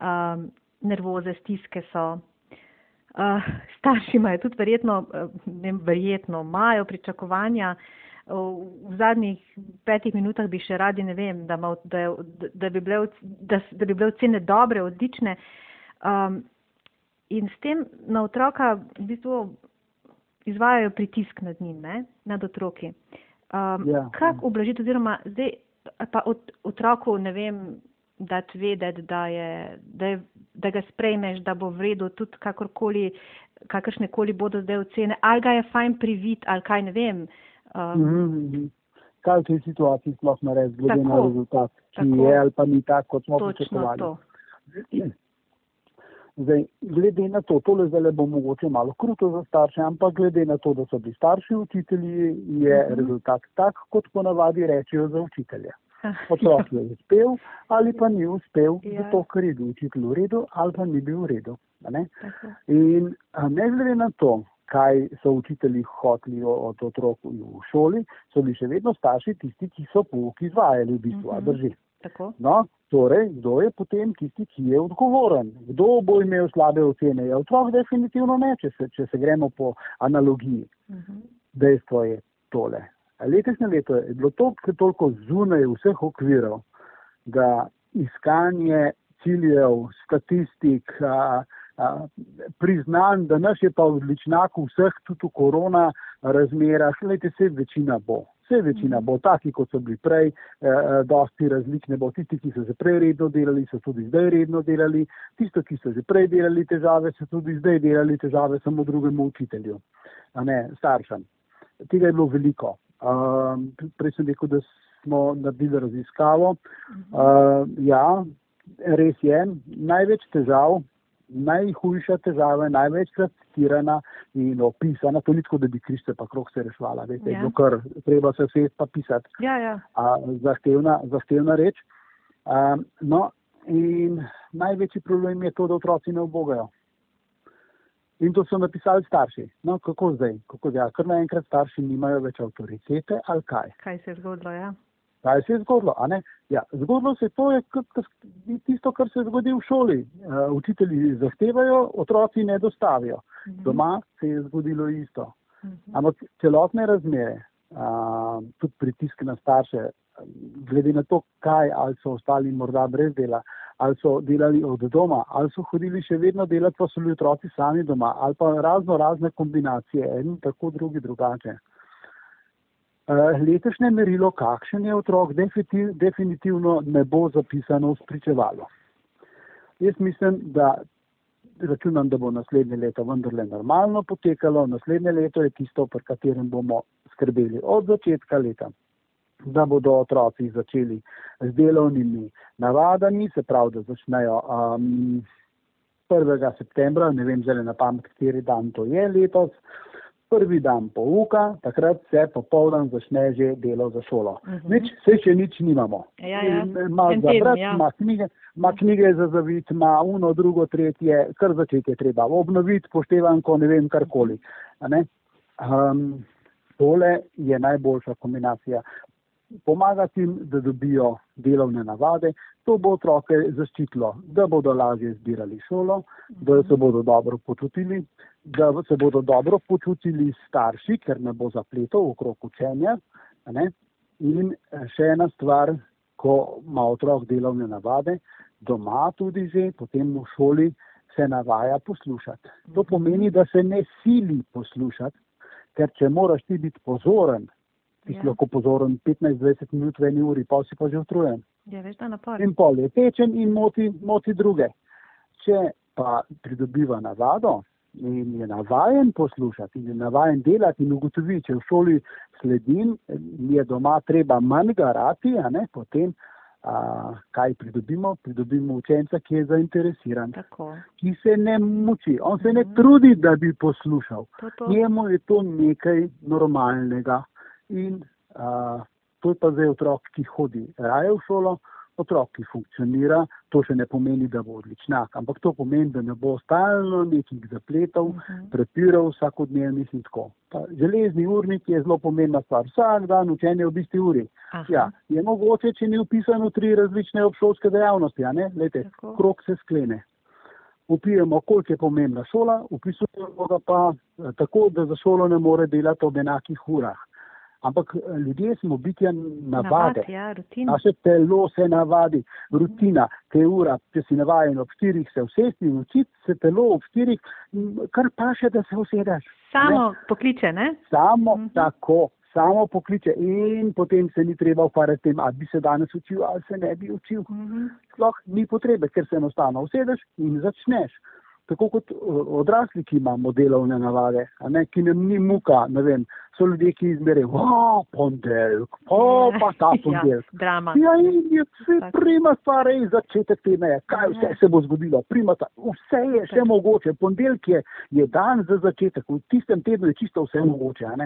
um, nervoze, stiske so. Uh, starši imajo tudi verjetno, uh, ne verjetno imajo pričakovanja. Uh, v zadnjih petih minutah bi še radi, ne vem, da, ima, da, da, bi, bile, da, da bi bile ocene dobre, odlične. Um, in s tem na otroka v bistvu izvajajo pritisk nad njim, ne? nad otroki. Um, Ja. Kako ublažiti, oziroma zdaj pa od, otroku, ne vem, dati vedeti, da, je, da, je, da ga sprejmeš, da bo v redu, tudi kakorkoli, kakršne koli bodo zdaj ocene, ali ga je fajn privit, ali kaj ne vem. Um, Mhm, mhm. Kaj v tej situaciji sploh narediti, glede Tako, na rezultat, ki tako. je ali pa ni tak, kot smo pričakovali. to. Zdaj, glede na to, tole zdaj bo mogoče malo kruto za starše, ampak glede na to, da so bili starši učitelji, je Mhm. rezultat tak, kot ponavadi rečejo za učitelje. Otrok je uspel ali pa ni uspel, Ja. zato ker je bil učitelj v redu ali pa ni bil v redu. Ne? Tako. In ne glede na to, kaj so učitelji hoteli od otrok v šoli, so bili še vedno starši tisti, ki so pouk izvajali v bistvu, a Mhm. drži. Tako. No, torej, kdo je potem tisti, ki je odgovoren? Kdo bo imel slabe ocene? Ja, otrok definitivno ne, če se, če se gremo po analogiji. Mhm. Dejstvo je tole. Letošnje leto je bilo toliko, toliko zunaj vseh okvirov, da iskanje ciljev, statistik, a, a, priznan, da naš je pa odličnak vseh, tudi v korona razmerah, lejte se, večina bo. Vse večina bo taki, kot so bili prej, eh, dosti različne bo. Tisti, ki so že prej redno delali, so tudi zdaj redno delali. Tisto, ki so že prej delali težave, so tudi zdaj delali težave samo drugemu učitelju, a ne staršem. Tega je bilo veliko. Um, prej sem rekel, da smo naredili raziskavo. Uh, ja, res je, največ težav najhujša težava, največkrat citirana in opisana, to ni tako, da bi Kriste pa krok se rešvala, veste, Ja. kar treba se vse pa pisati, Ja, ja. a, zahtevna, zahtevna reč. A, no, in največji problem je to, da otroci ne obogajo. In to so napisali starši. No, kako zdaj? Kako zdaj? Ker naenkrat starši nimajo več avtoritete ali kaj? Kaj se je zgodilo, ja? Kaj se je zgodilo? a ne? Ja, zgodilo se to, je, tisto, kar se zgodi v šoli. Uh, učitelji zahtevajo, otroci ne dostavijo. Doma se je zgodilo isto. Mhm. Ampak celotne razmere, uh, tudi pritisk na starše, glede na to, kaj ali so ostali morda brez dela, ali so delali od doma, ali so hodili še vedno delati, pa so bili otroci sami doma, ali pa razno razne kombinacije, en tako, drugi drugače. Uh, letošnje merilo, kakšen je otrok, definitiv, definitivno ne bo zapisano v spričevalo. Jaz mislim, da računam, da bo naslednje leto vendarle normalno potekalo. Naslednje leto je tisto, pri katerem bomo skrbeli od začetka leta, da bodo otroci začeli z delovnimi navadami, se pravi, da začnejo um, 1. septembra, ne vem zdaj na pamet, kateri dan to je letos, prvi dan pouka, takrat se popoldan začne že delo za šolo. Uh Mhm. -huh. Nič, se še nič nimamo. Ja, ja. Ima En za brati, ja. ima knjige, ima knjige za zavit, ima uno, drugo, tretje, kar začeti je treba. Obnoviti, poštevanko, ne vem, karkoli. ne. Um, tole je najboljša kombinacija. Pomagati jim, da dobijo delovne navade, to bo otroke zaščitilo, da bodo lažje zbirali šolo, da se bodo dobro počutili, da se bodo dobro počutili starši, ker ne bo zapletov okrog učenja. ne. In eh, še ena stvar, ko ima otrok delovne navade, doma tudi že, potem v šoli se navaja poslušati. To pomeni, da se ne sili poslušati, ker če moraš ti biti pozoren, ti si Ja. lahko pozoren 15-20 minut v eni uri, pa si pa že utrujen. Je veš, da napor. In pol je tečen in moti, moti druge. Če pa pridobiva navado in je navajen poslušati in je navajen delati in ugotovi, če v šoli sledim, je doma treba manj garati, a ne, potem a, kaj pridobimo? Pridobimo učenca, ki je zainteresiran, Tako. ki se ne muči, on se ne Mhm. trudi, da bi poslušal. To, to. Njemu je to nekaj normalnega. In a, to je pa zdaj otrok, ki hodi raje v šolo, otrok, ki funkcionira. To še ne pomeni, da bo odličnak, ampak to pomeni, da ne bo stalno nekih zapletov, Mhm. prepirov vsakodnevnih in tako. Ta železni urnik je zelo pomembna stvar. Vsak dan učenje v isti uri. Aha. Ja, je mogoče, če ni upisano tri različne obšolske dejavnosti, a ne? Lejte, Tako. krok se sklene. Upijemo, koliko je pomembna šola, upisujemo ga pa eh, tako, da za šolo ne more delati ob enakih urah. Ampak eh, ljudje smo bitja navade. Navad, ja, rutina. Naše telo se navadi, rutina, te ura, če si navajen ob štirih se usesti in učiti, se telo ob štirih, m, kar paše, da se usedeš. Samo pokliče, ne? Samo Mhm. tako, samo pokliče in potem se ni treba ukvarjati tem, ali bi se danes učil ali se ne bi učil. Mhm. Sploh ni potrebe, ker se enostavno usedeš in začneš. Tako kot odrasli, ki imamo delovne navade, a ne, ki nam ni muka, vem, so ljudje, ki izberejo, o, ponedeljek, o, pa ta ponedeljek. Ja, drama. Ja, in je vse prima stvar, ej, začetek je, kaj vse se bo zgodilo, prima ta, vse je še mogoče, ponedeljek je, je dan za začetek, v tistem tednu je čisto vse mogoče,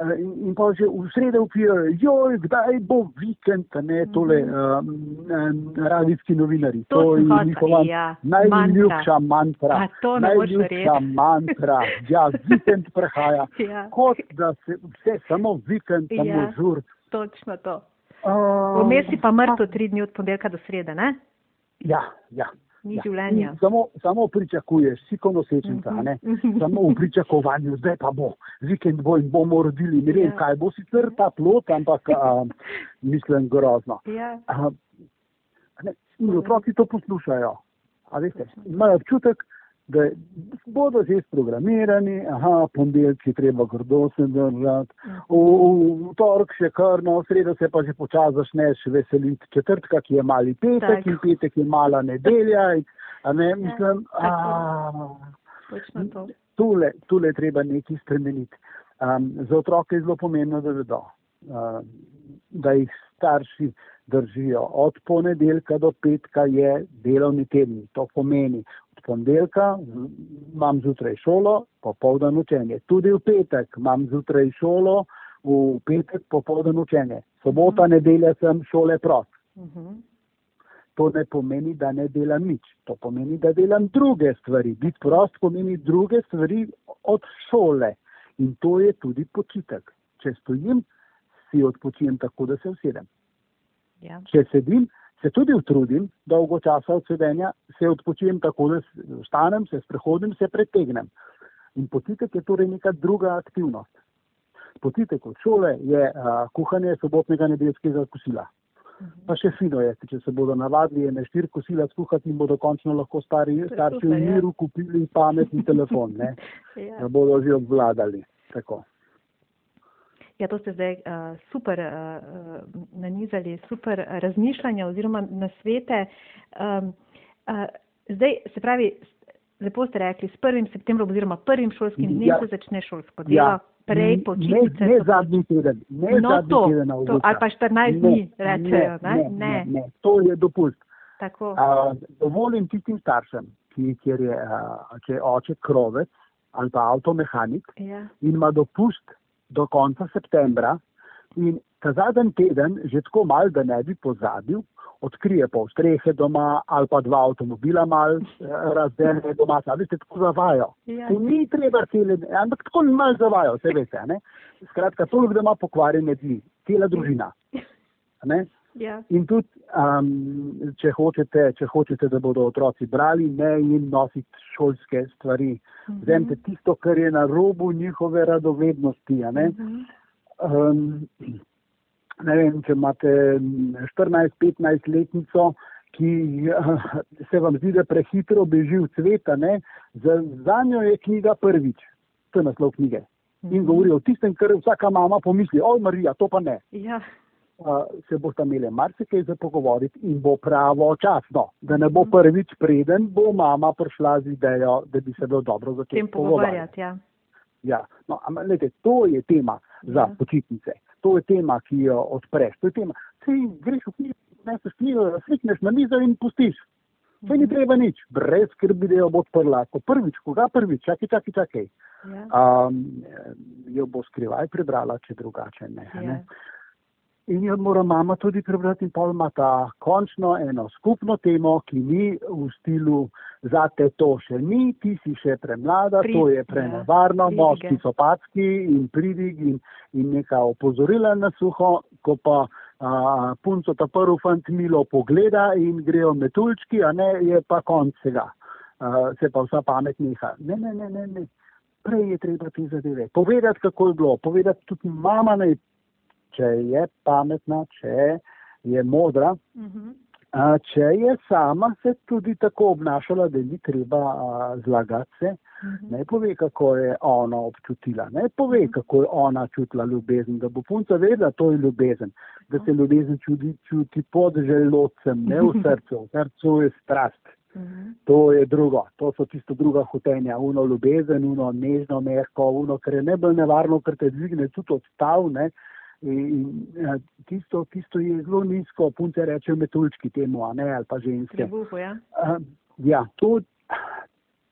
In, in pa že v sredo upijo, joj, kdaj bo vikend, ne, tole um, um, radijski novinari. Mhm. To sem je hotel, njihova ja, najljubša mantra. A to ne moreš najljubša mantra. Ja, vikend prehaja. Ja. Kot da se vse samo vikend, samo Ja. žur. Točno to. Uh, Vmes si pa mrtev tri dni od ponedeljka do srede, ne? Ja, ja. Ni ja. življenja. Samo, samo pričakuješ, si kot nosečnica, Mhm. ne? samo v pričakovanju, zdaj pa bo, vikend bo in bomo rodili, ne vem Ja. kaj, bo sicer ta plot, ampak a, mislim grozno. Ja. A, ne, in otroci to poslušajo, a veste, imajo občutek, da bodo že sprogramirani, aha, ponedeljki treba grdo se držati, v, v torek še kar, no, v sredo se pa že počasi začneš veseliti četrtka, ki je mali petek Tak. in petek je mala nedelja. In, a ne, mislim, tako. a, tule, tule je treba nekaj spremeniti. Um, za otroke je zelo pomembno, da vedo, um, da jih starši držijo. Od ponedeljka do petka je delovni teden. To pomeni, ponedeljka imam zjutraj šolo, popoldan učenje. Tudi v petek imam zjutraj šolo, v petek popoldan učenje. Sobota, nedelja sem šole prost. Mhm. To ne pomeni, da ne delam nič. To pomeni, da delam druge stvari. Biti prost pomeni druge stvari od šole. In to je tudi počitek. Če stojim, si odpočijem tako, da se usedem. Ja. Če sedim, se tudi utrudim, dolgo časa od sedenja, se odpočijem tako, da vstanem, se sprehodim, se pretegnem. In počitek je torej neka druga aktivnost. Počitek od šole je a, kuhanje sobotnega nedeljskega kosila. Pa še fino je, če se bodo navadili ene štiri kosila skuhati in bodo končno lahko stari, starši v ja. miru kupili pametni telefon, ne? Ja. da bodo že obvladali. Tako. Ja, to ste zdaj uh, super uh, nanizali, super razmišljanja oziroma nasvete. Um, uh, zdaj, se pravi, lepo ste rekli, s 1. septembrom oziroma prvim šolskim dnem Ja. se začne šolsko delo, Ja. prej Ne, počitnice. ne so- zadnji teden, ne No, zadnji to, teden to, avgusta. ali pa 14 dni, rečejo, ne? Ne, Ne. ne, ne, to je dopust. Tako. A, Dovolim tistim staršem, ki, kjer je, a, če je oče krovec ali pa avtomehanik Ja. in ima dopust do konca septembra in ta zadnji teden že tako mal, da ne bi pozabil, odkrije pol strehe doma ali pa dva avtomobila mal eh, razdene doma, a veste, tako zavajo. Ja. Se ni treba cele, ampak tako mal zavajo, vse veste, ne. Skratka, toliko, da ima pokvarjene dni, cela družina. Ne? Ja. In tudi, um, če, hočete, če hočete, da bodo otroci brali, ne jim nositi šolske stvari. Mhm. Vzemite tisto, kar je na robu njihove radovednosti. Ne? Mhm. Um, ne vem, če imate 14-15 letnico, ki uh, se vam zdi, da prehitro beži v cvet, a ne, za, za njo je knjiga prvič, to je naslov knjige. In govori o tistem, kar vsaka mama pomisli, oj Marija, to pa ne. Ja. Uh, se boste imeli marsikaj za pogovoriti in bo pravo časno, da ne bo prvič preden bo mama prišla z idejo, da bi se bilo dobro začeti tem pogovarjati, ja. Ja, no, ampak gledajte, to je tema za Ja. počitnice. To je tema, ki jo odpreš. To je tema. Sej greš v knjigo, neseš knjigo, slikneš na mizo in pustiš. Sej ni treba nič, brez skrbi, da jo bo odprla. Ko prvič, koga prvič, čakaj, čakaj, čakaj. ja. Um, jo bo skrivaj prebrala, če drugače ne. a ne. Ja. In jo mora mama tudi prebrati in pol ima ta končno eno skupno temo, ki ni v stilu zate to še ni, ti si še premlada, Prid- to je ja, prenevarno, pridige. moški so packi in pridig in, in neka opozorila na suho, ko pa a, punco ta prvi fant milo pogleda in grejo metuljčki, a ne je pa konc vsega. Se pa vsa pamet neha. Ne, ne, ne, ne, ne. Prej je treba te zadeve povedati, kako je bilo, povedati tudi mama naj če je pametna, če je modra, Mhm. a, če je sama se tudi tako obnašala, da ni treba zlagati se, Mhm. ne pove, kako je ona občutila, ne pove, kako je ona čutila ljubezen, da bo punca vedela, to je ljubezen, da se ljubezen čuti, čuti pod želodcem, ne v srcu, v srcu je strast. Mhm. To je drugo, to so tisto druga hotenja, uno ljubezen, uno nežno, mehko, uno, kar je najbolj nevarno, ker te dvigne tudi odstav, ne. In, in eh, tisto, tisto je zelo nizko, punce rečejo metuljčki temu, a ne, ali pa ženske. Trebuhu, ja. Uh, ja, to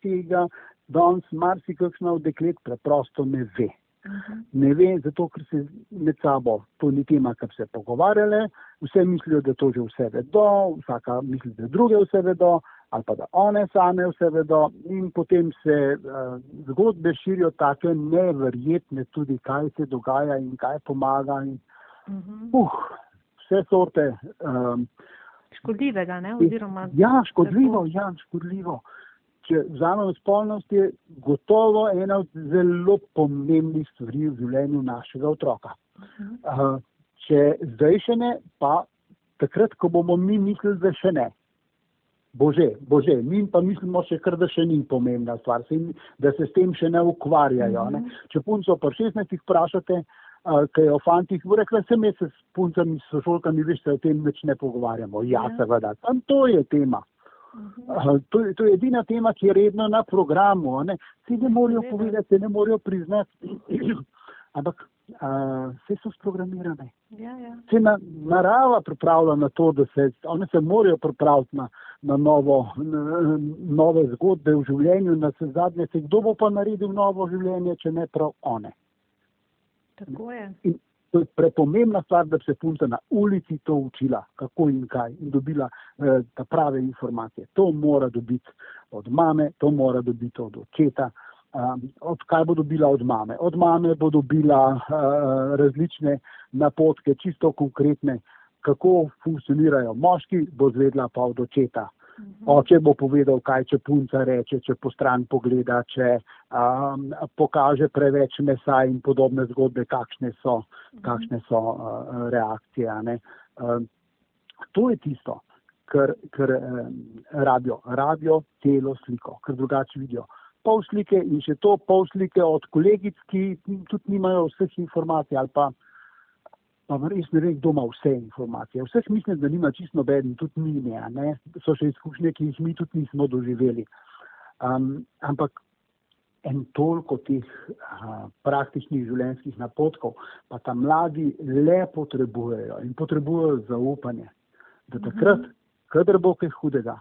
tega danes marsikakšna od deklet preprosto ne ve. Mhm. Ne ve, zato ker se med sabo to ni tema, kar se pogovarjale, vse mislijo, da to že vse vedo, vsaka misli, da druge vse vedo, ali pa da one same vse vedo in potem se uh, zgodbe širijo take neverjetne tudi, kaj se dogaja in kaj pomaga in Mhm. uh, vse sorte. Um, Škodljivega, ne, oziroma. Ja, škodljivo, Tako. ja, škodljivo. Če vzamemo spolnost, je gotovo ena od zelo pomembnih stvari v življenju našega otroka. Uh, če zdaj še ne, pa takrat, ko bomo mi mislili, da še ne, bože, bože. Mi pa mislimo še kar, da še ni pomembna stvar, se, da se s tem še ne ukvarjajo. Ne? Mhm. Če punco pa 16 vprašate, uh, kaj je o fantih, bo rekla, sem jaz se s puncami, s sošolkami, veš, se o tem več ne pogovarjamo. Ja, Ja. seveda, tam to je tema. Uh, to, to je edina tema, ki je redno na programu. Ne? Vsi ne Seveda. povedati, se ne morejo priznati. Ampak uh, vse so sprogramirane. Ja, ja. Se na, narava pripravlja na to, da se one se morajo pripraviti na, na, novo, na nove zgodbe v življenju, na se zadnje se kdo bo pa naredil novo življenje, če ne prav one. Tako je. In to je prepomembna stvar, da bi se punca na ulici to učila, kako in kaj, in dobila eh, prave informacije. To mora dobiti od mame, to mora dobiti od očeta. Um, od kaj bo dobila od mame? Od mame bo dobila uh, različne napotke, čisto konkretne, kako funkcionirajo moški, bo zvedla pa od očeta. Oče bo povedal, kaj če punca reče, če po stran pogleda, če um, pokaže preveč mesa in podobne zgodbe, kakšne so, kakšne so uh, reakcije. Ne? Um, to je tisto, kar, kar um, rabijo. Rabijo celo sliko, ker drugače vidijo. Pol slike in še to pol slike od kolegic, ki tudi nimajo vseh informacij ali pa Pa res ne vem, kdo ima vse informacije. Vseh mislim, da nima čisto noben, tudi mi ne, ne. So še izkušnje, ki jih mi tudi nismo doživeli. Um, ampak en toliko teh uh, praktičnih življenjskih napotkov, pa ta mladi le potrebujejo in potrebujejo zaupanje, da takrat, kadar bo kaj hudega,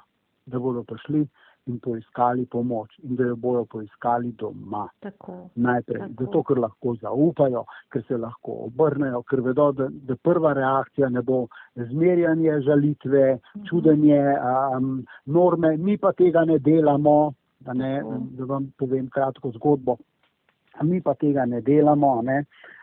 da bodo prišli in poiskali pomoč in da jo bojo poiskali doma Tako. najprej, Tako. zato ker lahko zaupajo, ker se lahko obrnejo, ker vedo, da, da prva reakcija ne bo zmerjanje, žalitve, čudenje, um, norme, mi pa tega ne delamo, da, ne, Tako. da vam povem kratko zgodbo. Mi pa tega ne delamo. Ne. Uh,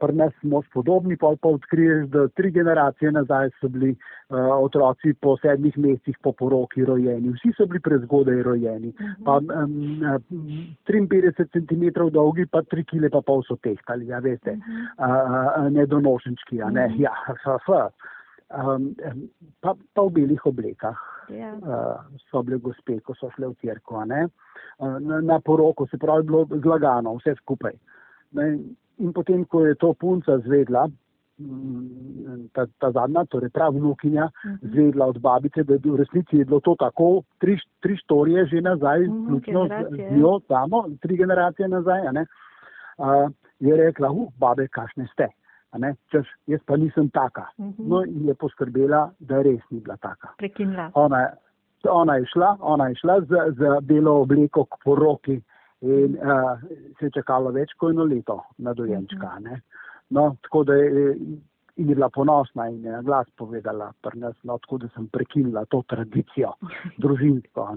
pri nas smo spodobni, pa pa odkriješ, da tri generacije nazaj so bili uh, otroci po sedmih mesecih po poroki rojeni. Vsi so bili prezgodaj rojeni. Pa um, um, 53 cm dolgi, pa 3 kg pa pol so tehtali, ja veste, uh, uh, nedonošenčki, a ne, ja, f, f. Um, pa, pa v belih oblekah Ja. uh, so bile gospe, ko so šle v ne, uh, na, na poroko, se pravi, bilo zlagano, vse skupaj. Ne, in potem, ko je to punca zvedla, mm, ta, ta zadnja, torej prav vnukinja, zvedla od babice, da je bil v resnici je bilo to tako, tri, tri štorije že nazaj, Mhm, vključno z, generacije, z njo samo, tri generacije nazaj, uh, je rekla, uh, babe, kašne ste. češ, jaz pa nisem taka. Mhm. No, in je poskrbela, da res ni bila taka. Prekinila. Ona, ona je šla, ona je šla z, z belo obleko k poroki in uh, se je čakalo več kot eno leto na dojenčka. ne. No, tako da je, in je bila ponosna in je na glas povedala pri nas, no, tako da sem prekinila to tradicijo družinsko.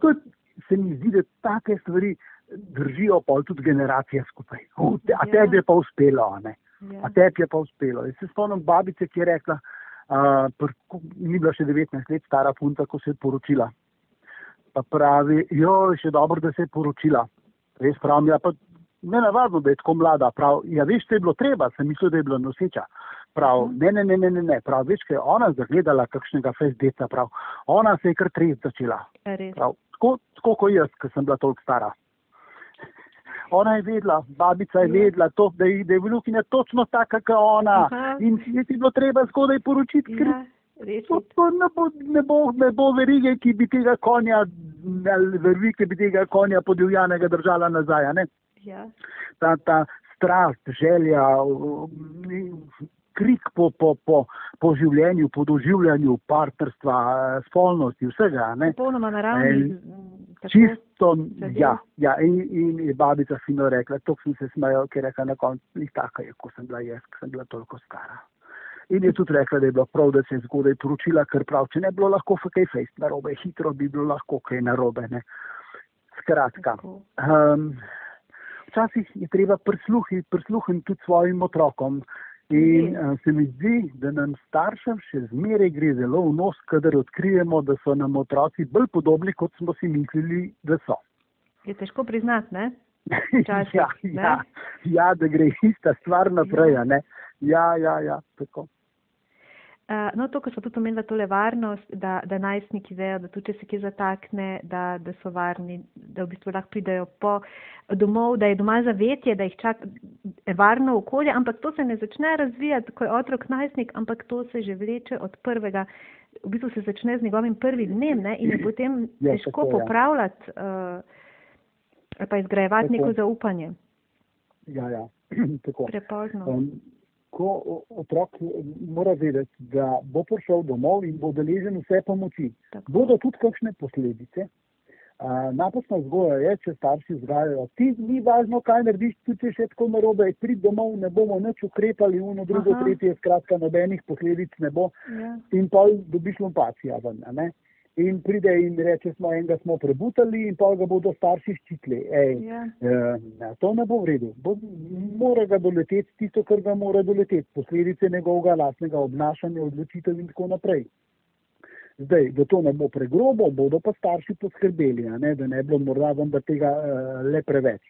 to se mi zdi, da take stvari držijo pa tudi generacije skupaj. Uh, te, a Ja. tebi je pa uspelo, ne. Ja. A tebi je pa uspelo. Jaz se spomnim babice, ki je rekla, uh, pr, ko, ni bila še 19 let stara punca, ko se je poročila. Pa pravi, jo, še dobro, da se je poročila. Res pravim, ja, pa ne navadno, da je tako mlada. Prav, ja, veš, to je bilo treba, sem mislil, da je bila noseča. Prav, ne, ne, ne, ne, ne, ne. Prav, veš, kaj je ona zagledala kakšnega fejsdeca, prav, ona se je kar trez začela. Ja. Prav, tako, tako kot jaz, ki sem bila toliko stara. Ona je vedela, babica je Ja. vedela, to, da je, da je vnukinja točno taka, kot ona. Aha. In je ti bilo treba zgodaj poročiti, ker Ja. To, to ne, bo, ne, bo, ne bo verige, ki bi tega konja, verige, ki bi tega konja podivjanega držala nazaj. Ja. Ta, ta strast, želja, krik po, po, po, po življenju, po doživljanju partnerstva, spolnosti, vsega. Popolnoma naravni. Tako. Čisto, ja, ja in, in je babica fino rekla, to sem se smejal, ker je rekla na koncu, ni taka je, ko sem bila jaz, ko sem bila toliko stara. In je tudi rekla, da je bilo prav, da se je zgodaj poročila, ker prav, če ne bi bilo lahko kaj fejst narobe, hitro bi bilo lahko kaj narobe. Ne. Skratka, um, včasih je treba prisluhniti prisluhniti tudi svojim otrokom. In uh, se mi zdi, da nam staršem še zmeraj gre zelo v nos, kadar odkrijemo, da so nam otroci bolj podobni, kot smo si mislili, da so. Je težko priznati, ne? Včasih, ja, ne? ja, ja, da gre ista stvar naprej. a ne. Ja, ja, ja, tako. Uh, no, to, ko so tudi omenila tole varnost, da, da najstniki vejo, da tudi če se kje zatakne, da, da so varni, da v bistvu lahko pridejo po domov, da je doma zavetje, da jih čaka varno okolje, ampak to se ne začne razvijati, ko je otrok najstnik, ampak to se že vleče od prvega, v bistvu se začne z njegovim prvim dnem ne, in je potem Ja, težko tako, ja. popravljati uh, ali pa izgrajevati Tako. neko zaupanje. Ja, ja. tako. Prepozno. Um, ko otrok mora vedeti, da bo prišel domov in bo deležen vse pomoči. Tako. Bodo tudi kakšne posledice. Uh, napačna vzgoja je, če starši vzgajajo, ti ni važno, kaj narediš, tudi če še tako narobe, prid domov, ne bomo nič ukrepali, uno, drugo, Aha. tretje, skratka, nobenih posledic ne bo Ja. in pa dobiš lumpacija ven. ne. In pride in reče, smo enega smo prebutali in pa ga bodo starši ščitili. Ej, Ja. Eh, to ne bo v redu. Bo, mora ga doleteti tisto, kar ga mora doleteti, posledice njegovega lastnega obnašanja, odločitev in tako naprej. Zdaj, da to ne bo pregrobo, bodo pa starši poskrbeli, ne, da ne bo morda vendar tega uh, le preveč.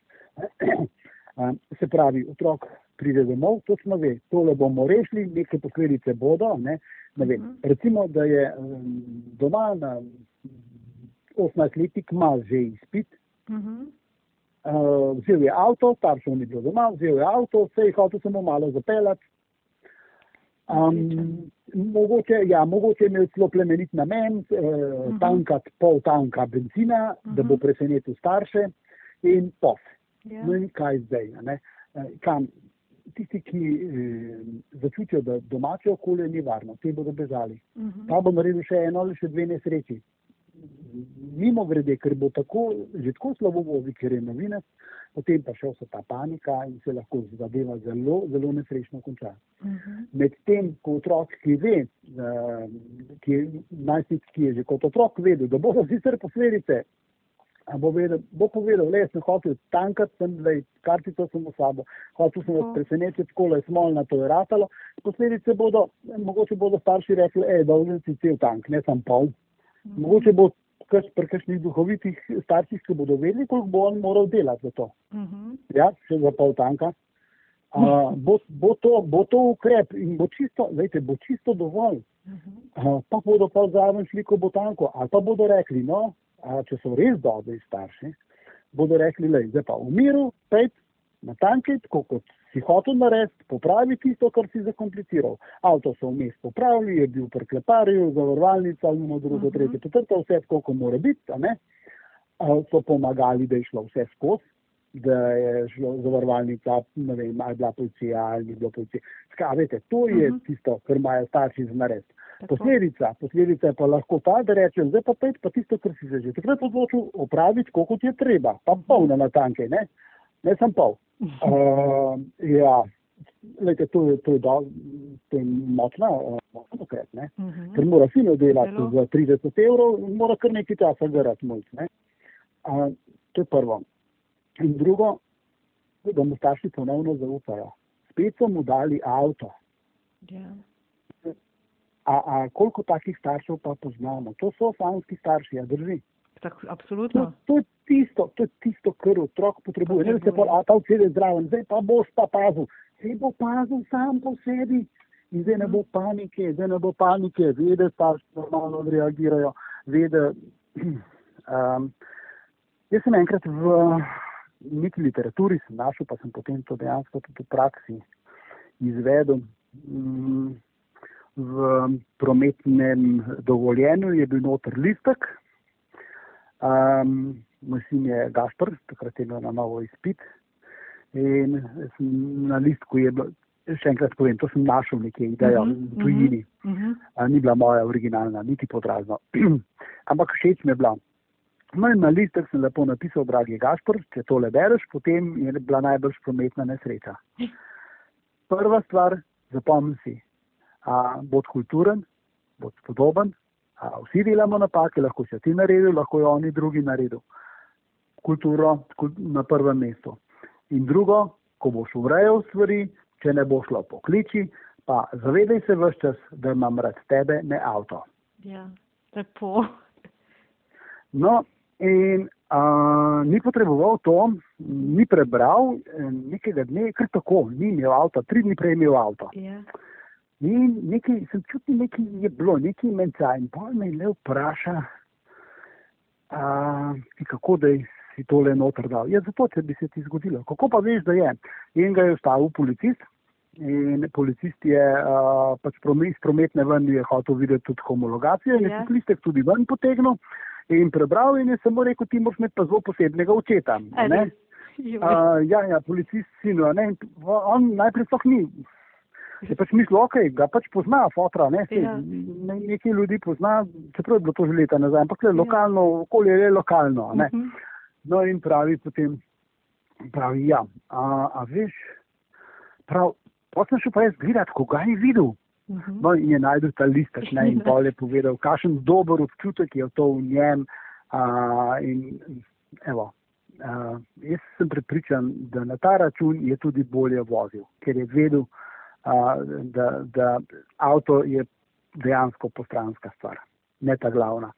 Se pravi, otrok pride domov, točno ve, tole bomo rešili, neke posledice bodo. Ne, ne vem. Mhm. Recimo, da je doma na 18-letnik ima že izpit, Mhm. Uh, vzel je avto, staršev ni bilo doma, vzel je avto, se je hotel samo malo zapeljati. Um, mogoče, ja, mogoče je imel celo plemenit namen, uh, Mhm. tankati pol tanka benzina, da bo Mhm. presenetil starše in pos. Ja. No in kaj zdaj? Ne? Eh, Kam? Tisti, ki eh, začutijo, da domače okolje ni varno, te bodo bežali. Mhm. Ta bo naredil še eno ali še dve nesreči. Mimo grede, ker bo tako, že tako slabo vozi, ker je novinec, potem pa še vsa ta panika in se lahko zadeva zelo, zelo nesrečno konča. Mhm. Medtem, ko otrok, ki ve, eh, ki je najstnik, ki je že kot otrok vedel, da bodo sicer posledice, bo, vedel, bo povedal, le, sem hotel tankati, sem zdaj kartico sem v sabo, hotel sem vas Tako. presenetiti, tako je smolna, to je ratalo. Posledice bodo, mogoče bodo starši rekli, ej, dolžen si cel tank, ne sam pol. Mogoče bo kaš, pri kakšnih duhovitih starših, ki bodo vedeli, koliko bo on moral delati za to. Mhm. Ja, še za pol tanka. Uh, bo, bo, to, bo to ukrep in bo čisto, vejte, bo čisto dovolj. Mhm. Uh, pa bodo pa zraven šli, ko bo tanko. Ali pa bodo rekli, no, a, če so res dobri starši, bodo rekli, le, zdaj pa v miru, pet, na tanki, tako kot si hotel narediti, popravi tisto, kar si zakompliciral. Avto so vmes popravili, je bil pri kleparju, zavarovalnica, eno, drugo, Mhm. tretje, četrto, vse tako, kot mora biti, so pomagali, da je šlo vse skozi, da je šlo zavarovalnica, ne vem, ali je bila policija ali ni bila policija. Skratka, veste, to je Mhm. tisto, kar imajo starši. Tako. Posledica, posledica je pa lahko ta, da rečem, zdaj pa pet, pa tisto, kar si se že takrat odločil, opraviti, tako kot je treba, pa polno na tanke, ne, ne sem pol. Uh, ja, lejte, to je, to je, do, to je močna, uh, močna ukrep, ne. Mhm. Ker mora fino delati Zelo. za 30 evrov, mora kar nekaj časa garati mulj. Ne? A, to je prvo. In drugo, da mu starši ponovno zaupajo. Spet so mu dali avto. Ja. A, a koliko takih staršev pa poznamo? To so samski starši, a drži. Tako, To, absolutno. to, je tisto, to je tisto, kar otrok potrebuje. Ne, se pa, a ta vsede zraven, zdaj pa boš pa pazil. Se bo pazil sam po sebi. In zdaj ne bo panike, zdaj ne bo panike, ve, da starši normalno reagirajo, ve, da. Um, jaz sem enkrat v neki literaturi sem našel, pa sem potem to dejansko tudi v praksi izvedel. Mm, v prometnem dovoljenju je bil noter listek. Um, moj sin je Gašpr, takrat je imel na novo izpit. In na listku je bilo, še enkrat povem, to sem našel nekje idejo Mhm, v tujini. Mhm. A, ni bila moja originalna, niti podrazno. Ampak všeč mi je bila. No in na listek sem lepo napisal, dragi Gašpr, če tole bereš, potem je bila najbrž prometna nesreča. Prva stvar, zapomni si, a, bod kulturen, bod spodoben, a, vsi delamo napake, lahko si ti naredil, lahko jo oni drugi naredil. Kulturo kul, na prvem mestu. In drugo, ko boš urejal stvari, če ne bo šlo pokliči, pa zavedaj se vse čas, da imam rad tebe, ne avto. Ja. Lepo. No, in a, ni potreboval to, ni prebral eh, nekega dne, kar tako, ni imel avto, tri dni prej imel avto. Ja. In nekaj, sem čutil, nekaj je bilo, nekaj menca. In pa me le vpraša, a, kako da si tole noter dal. Ja, zato, če bi se ti zgodilo. Kako pa veš, da je? In ga je ustavil policist. In policist je uh, pač iz prometne ven je hotel videti tudi homologacijo in je yeah. listek tudi ven potegnil in prebral in je samo rekel, ti moraš imeti pa zelo posebnega očeta. Uh, ja, ja, policist sinu, ne, on najprej sploh ni. Je pač mislil, ok, ga pač pozna, fotra, ne, se, ja. ne, nekaj ljudi pozna, čeprav je bilo to že leta nazaj, ampak le ja. lokalno, okolje je lokalno, ne. Uh mhm. -huh. No in pravi potem, pravi, ja, a, a veš, prav, potem še pa jaz gledati, koga je videl. Uh -huh. No in je najdel ta listek, ne, in bolje povedal, kakšen dober občutek je to v njem. A, in, evo, a, jaz sem prepričan, da na ta račun je tudi bolje vozil, ker je vedel, a, da, da avto je dejansko postranska stvar, ne ta glavna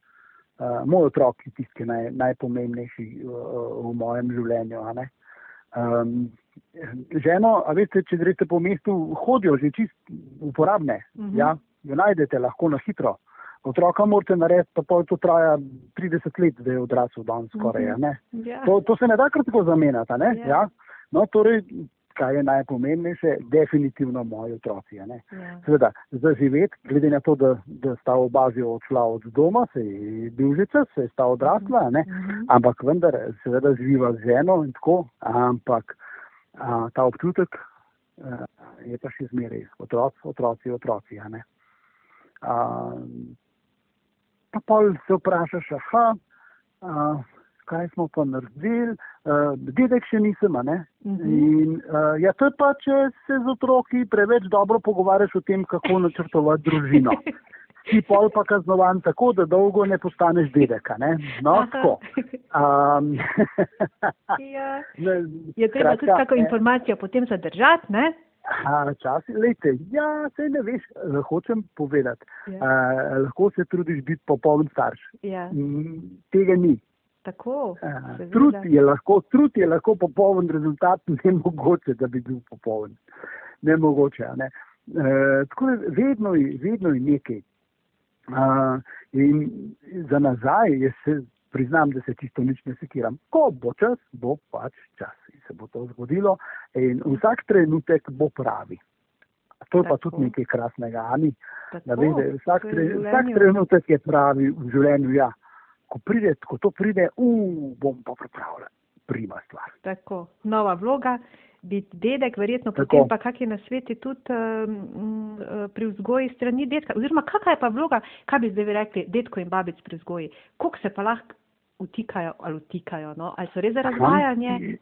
uh, moj otrok je tisti, ki je naj, najpomembnejši uh, v mojem življenju. Um, ženo, a veste, če greste po mestu, hodijo že čist uporabne, uh mhm. -huh. ja, jo najdete lahko na hitro. Otroka morate narediti, pa pol to traja 30 let, da je odrasel dan skoraj. Uh -huh. yeah. Ja. to, to se ne da kar tako zamenjati. Yeah. Ja? No, torej, kaj je najpomembnejše, definitivno moji otroci. Ja. Seveda, za živeti, glede na to, da, da sta oba že odšla od doma, se je bil že čas, se je sta odrasla, ne? Mhm. ampak vendar, seveda, živa z ženo in tako, ampak a, ta občutek a, je pa še zmeraj, otroci, otroci, otroci. A, pa pol se vprašaš, aha. A, kaj smo pa naredili, uh, dedek še nisem. Uh -huh. In uh, ja, to je pa, če se z otroki preveč dobro pogovarjaš o tem, kako načrtovati družino. Ti pol pa kaznovan tako, da dolgo ne postaneš dedek. No, tako. Um, ja. Je treba tudi kako informacijo potem zadržati, ne? Včasih, lejte, ja, se ne veš, hočem povedati. Ja. Uh, lahko se trudiš biti popoln starš. Ja. Tega ni. Tako, trud, je lahko, trud je lahko popoln rezultat, ne mogoče, da bi bil popoln. Ne mogoče. Ne? E, tako je vedno, vedno je nekaj. A, in za nazaj, jaz se priznam, da se čisto nič ne sekiram. Ko bo čas, bo pač čas in se bo to zgodilo. In vsak trenutek bo pravi. To je tako. pa tudi nekaj krasnega, Ani. Tako, vede, vsak, tre, vsak trenutek je pravi v življenju. Ja ko, pride, ko to pride, uh, bom pa pripravljen. Prima stvar. Tako, nova vloga, biti dedek, verjetno Tako. potem pa kak je na sveti tudi um, pri vzgoji strani dedka. Oziroma, kakšna je pa vloga, kaj bi zdaj rekli, dedko in babic pri vzgoji? Koliko se pa lahko utikajo ali utikajo, no? ali so res za razvajanje?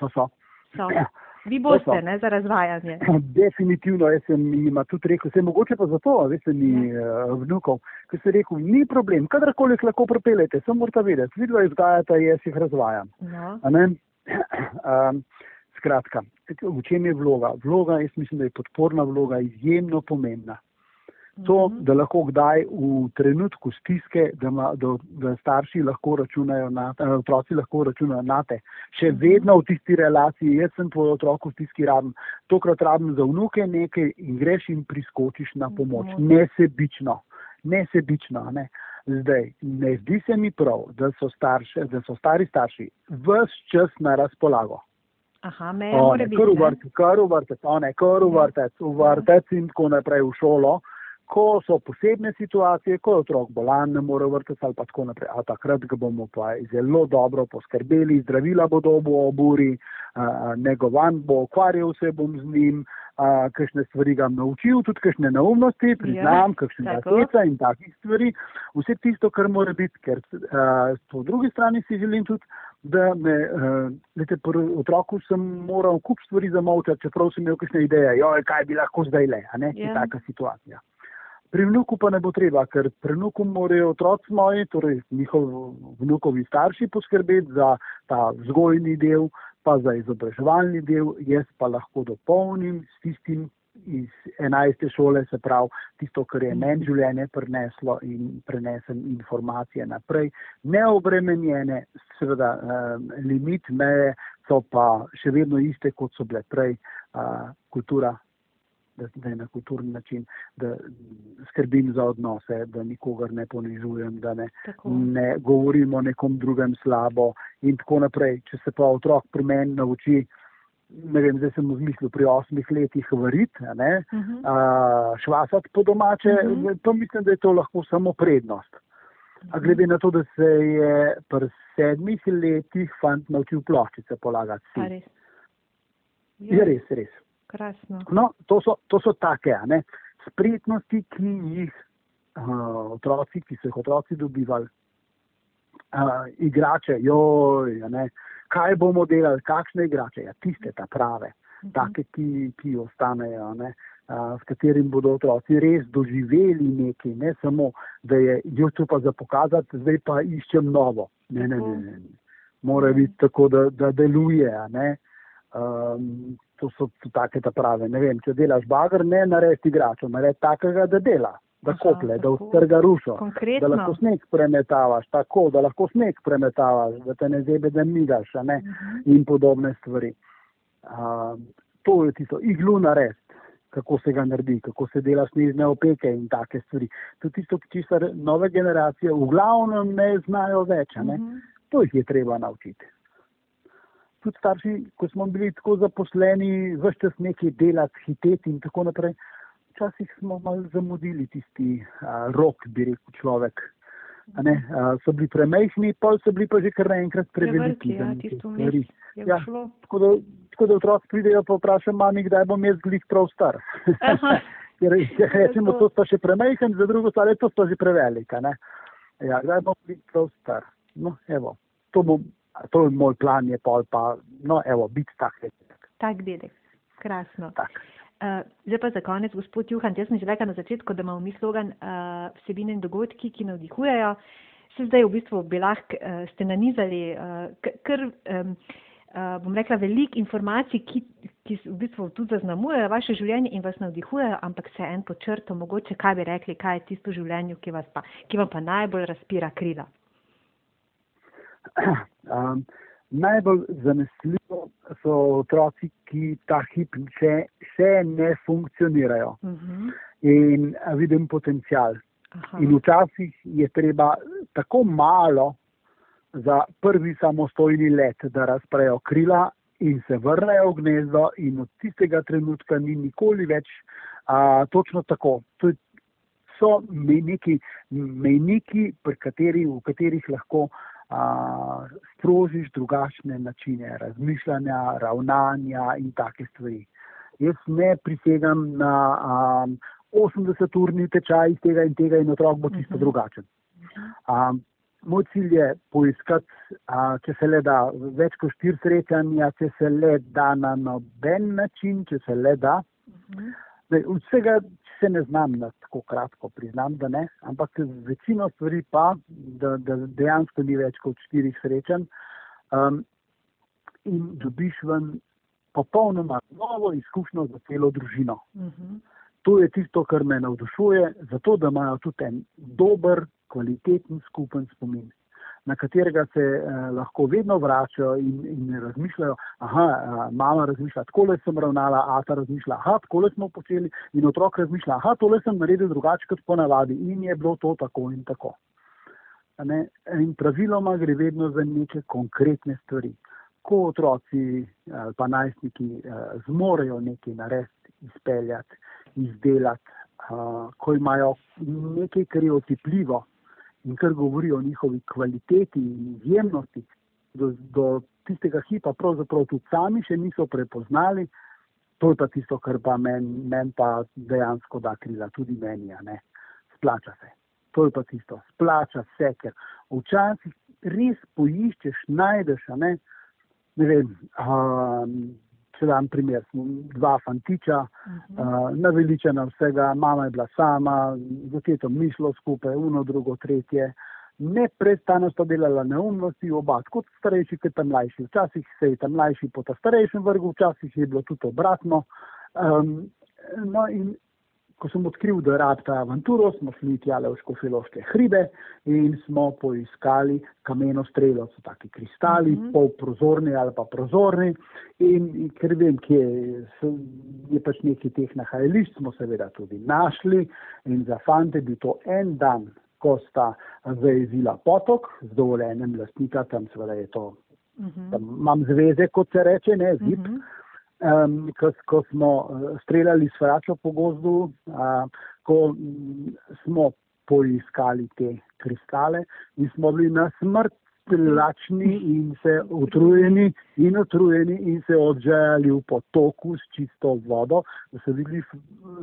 So, so. so. Vi boste, ne, za razvajanje. Definitivno, jaz sem jim tudi rekel, se mogoče pa zato, veste, mi uh, vnukov, ker sem rekel, ni problem, kadarkoli lahko propelete, samo morate vedeti, vidva izgajata, jaz jih razvajam. No. Um, skratka, v čem je vloga? Vloga, jaz mislim, da je podporna vloga izjemno pomembna. To, mhm. da lahko kdaj v trenutku stiske, da, ma, da, da starši lahko računajo na te, eh, otroci lahko računajo na te. Še mhm. vedno v tisti relaciji, jaz sem tvoj otrok v stiski rabim, tokrat rabim za vnuke nekaj in greš in priskočiš na pomoč. Mhm. Nesebično, nesebično. Ne. Zdaj, ne zdi se mi prav, da so, starše, da so stari starši vse čas na razpolago. Aha, me je bilo. Kar v vrtec, kar v vrtec, kar v vrtec, v vrtec in tako naprej v šolo ko so posebne situacije, ko je otrok bolan, ne more vrteti ali pa tako naprej. A takrat ga bomo pa zelo dobro poskrbeli, zdravila bodo v oburi, negovan bo, ukvarjal se bom z njim, kakšne stvari ga naučil, tudi kakšne neumnosti, priznam, ja, kakšne rakeca in takih stvari. Vse tisto, kar mora biti, ker a, po drugi strani si želim tudi, da me, lete, pri otroku sem moral kup stvari zamovčati, čeprav sem imel kakšne ideje, joj, kaj bi lahko zdaj le, a ne, ja. taka situacija. Pri vnuku pa ne bo treba, ker pri vnuku morajo otroci moji, torej njihovi vnukovi starši poskrbeti za ta vzgojni del, pa za izobraževalni del, jaz pa lahko dopolnim s tistim iz 11. šole, se pravi tisto, kar je meni življenje prineslo in prenesem informacije naprej, neobremenjene, seveda eh, limit meje so pa še vedno iste, kot so bile prej, eh, kultura da, da je na kulturni način, da skrbim za odnose, da nikogar ne ponižujem, da ne, ne govorimo nekom drugem slabo in tako naprej. Če se pa otrok pri meni nauči, ne vem, zdaj sem v zmislil pri osmih letih varit, uh -huh. uh, švasati po domače, uh mhm. -huh. to mislim, da je to lahko samo prednost. A mhm. glede na to, da se je pri sedmih letih fant naučil ploščice polagati. Je, je res, res. Krasno. No, to so, to so take ne, spretnosti, ki jih uh, otroci, ki so jih otroci dobivali, uh, igrače, joj, ne, kaj bomo delali, kakšne igrače, ja, tiste ta prave, uh -huh. take, ki, ki ostanejo. Ne, uh, s katerim bodo otroci res doživeli nekaj, ne samo, da je YouTube pa za pokazati, zdaj pa iščem novo. Ne, ne, ne, ne. Mora biti tako, da, da deluje. Um, to so take ta prave. Ne vem, če delaš bager, ne naredi igračo, naredi takega, da dela. Da kople, da vstrga rušo, Konkretno. da lahko sneg premetavaš, tako, da lahko sneg premetavaš, da te ne zebe, da migaš, ne, uh mhm. -huh. in podobne stvari. Uh, to je tisto, iglu naredi, kako se ga naredi, kako se dela snežne opeke in take stvari. To je tisto, se nove generacije v glavnem ne znajo več, ne. Uh mhm. -huh. to jih je treba naučiti tudi starši, ko smo bili tako zaposleni, vse čas nekaj delati, hiteti in tako naprej, včasih smo malo zamudili tisti a, rok, bi rekel človek. A ne, a, so bili premehni, pol so bili pa že kar naenkrat preveliki. Ja, ja, tako, da, tako da otroci pridejo pa vprašajo, mami, kdaj bom jaz glih prav star. Ker rečemo, to sta še premehen, za drugo stvar je to sta že prevelika. Ja, kdaj bom glih prav star. No, evo, to bom to je moj plan, je pol pa, no, evo, biti tak dedek. Tak dedek, krasno. Tak. Uh, zdaj pa za konec, gospod Juhan, jaz sem že rekla na začetku, da imamo mi slogan uh, vsebine in dogodki, ki navdihujejo. Se zdaj v bistvu bi lahko uh, ste nanizali uh, kar, um, uh, bom rekla, velik informacij, ki, ki v bistvu tudi zaznamujejo vaše življenje in vas navdihujejo, ampak se en počrto, mogoče kaj bi rekli, kaj je tisto življenje, ki, pa, ki vam pa najbolj razpira krila. Um, najbolj zanesljivo so otroci, ki ta hip še, še ne funkcionirajo uh mhm. -huh. in vidim potencial. Aha. In včasih je treba tako malo za prvi samostojni let, da razprejo krila in se vrnejo v gnezdo in od tistega trenutka ni nikoli več a, točno tako. To so mejniki, mejniki pri kateri, v katerih lahko a, sprožiš drugačne načine razmišljanja, ravnanja in take stvari. Jaz ne prisegam na a, 80-urni tečaj iz tega in tega in otrok bo čisto uh mhm. -huh. drugačen. A, moj cilj je poiskati, a, če se le da, več kot štir srečanja, če se le da na noben način, če se le da. Uh mhm. -huh. Zdaj, vsega se ne znam na tako kratko, priznam, da ne, ampak večino stvari pa, da, da dejansko ni več kot štirih srečanj um, in dobiš ven popolnoma novo izkušnjo za celo družino. Uh mhm. -huh. To je tisto, kar me navdušuje, zato da imajo tudi en dober, kvaliteten skupen spomin na katerega se eh, lahko vedno vračajo in, in razmišljajo, aha, eh, mama razmišlja, tako le sem ravnala, ata razmišlja, aha, tako le smo počeli in otrok razmišlja, aha, tole sem naredil drugače kot ponavadi in je bilo to tako in tako. Ne? In praviloma gre vedno za neke konkretne stvari. Ko otroci ali pa najstniki eh, zmorejo nekaj narediti, izpeljati, izdelati, eh, ko imajo nekaj, kar je otipljivo, in kar govori o njihovi kvaliteti in izjemnosti, do, do tistega hipa pravzaprav tudi sami še niso prepoznali, to je pa tisto, kar pa meni men dejansko da krila, tudi meni, ne, splača se. To je pa tisto, splača se, ker včasih res poiščeš, najdeš, ne, ne vem, um, če dam primer, dva fantiča, uh -huh. uh, naveličena vsega, mama je bila sama, z očetom ni šlo skupaj, uno, drugo, tretje. Ne prestano sta delala neumnosti, oba, kot starejši, kot ta mlajši. Včasih se je ta mlajši po ta starejšem vrgu, včasih je bilo tudi obratno. Um, no in ko sem odkril, da rab ta avanturo, smo šli tjale v škofiloške hribe in smo poiskali kameno strelo, so taki kristali, mm -hmm. pol prozorni ali pa prozorni in, in ker vem, kje je pač nekaj teh nahajališč, smo seveda tudi našli in za fante bi to en dan, ko sta zajezila potok z dovoljenjem lastnika, tam seveda je to, mm -hmm. tam imam zveze, kot se reče, ne, zip. Mm -hmm um, ko, ko smo uh, streljali s vračo po gozdu, uh, ko um, smo poiskali te kristale in smo bili na smrt lačni in se utrujeni in utrujeni in se odžejali v potoku s čisto vodo, da so videli,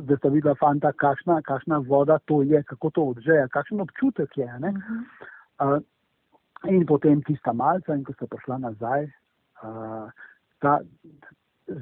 da sta videla fanta, kakšna, kakšna voda to je, kako to odžeja, kakšen občutek je. Uh, in potem tista malca in ko sta prišla nazaj, uh, ta,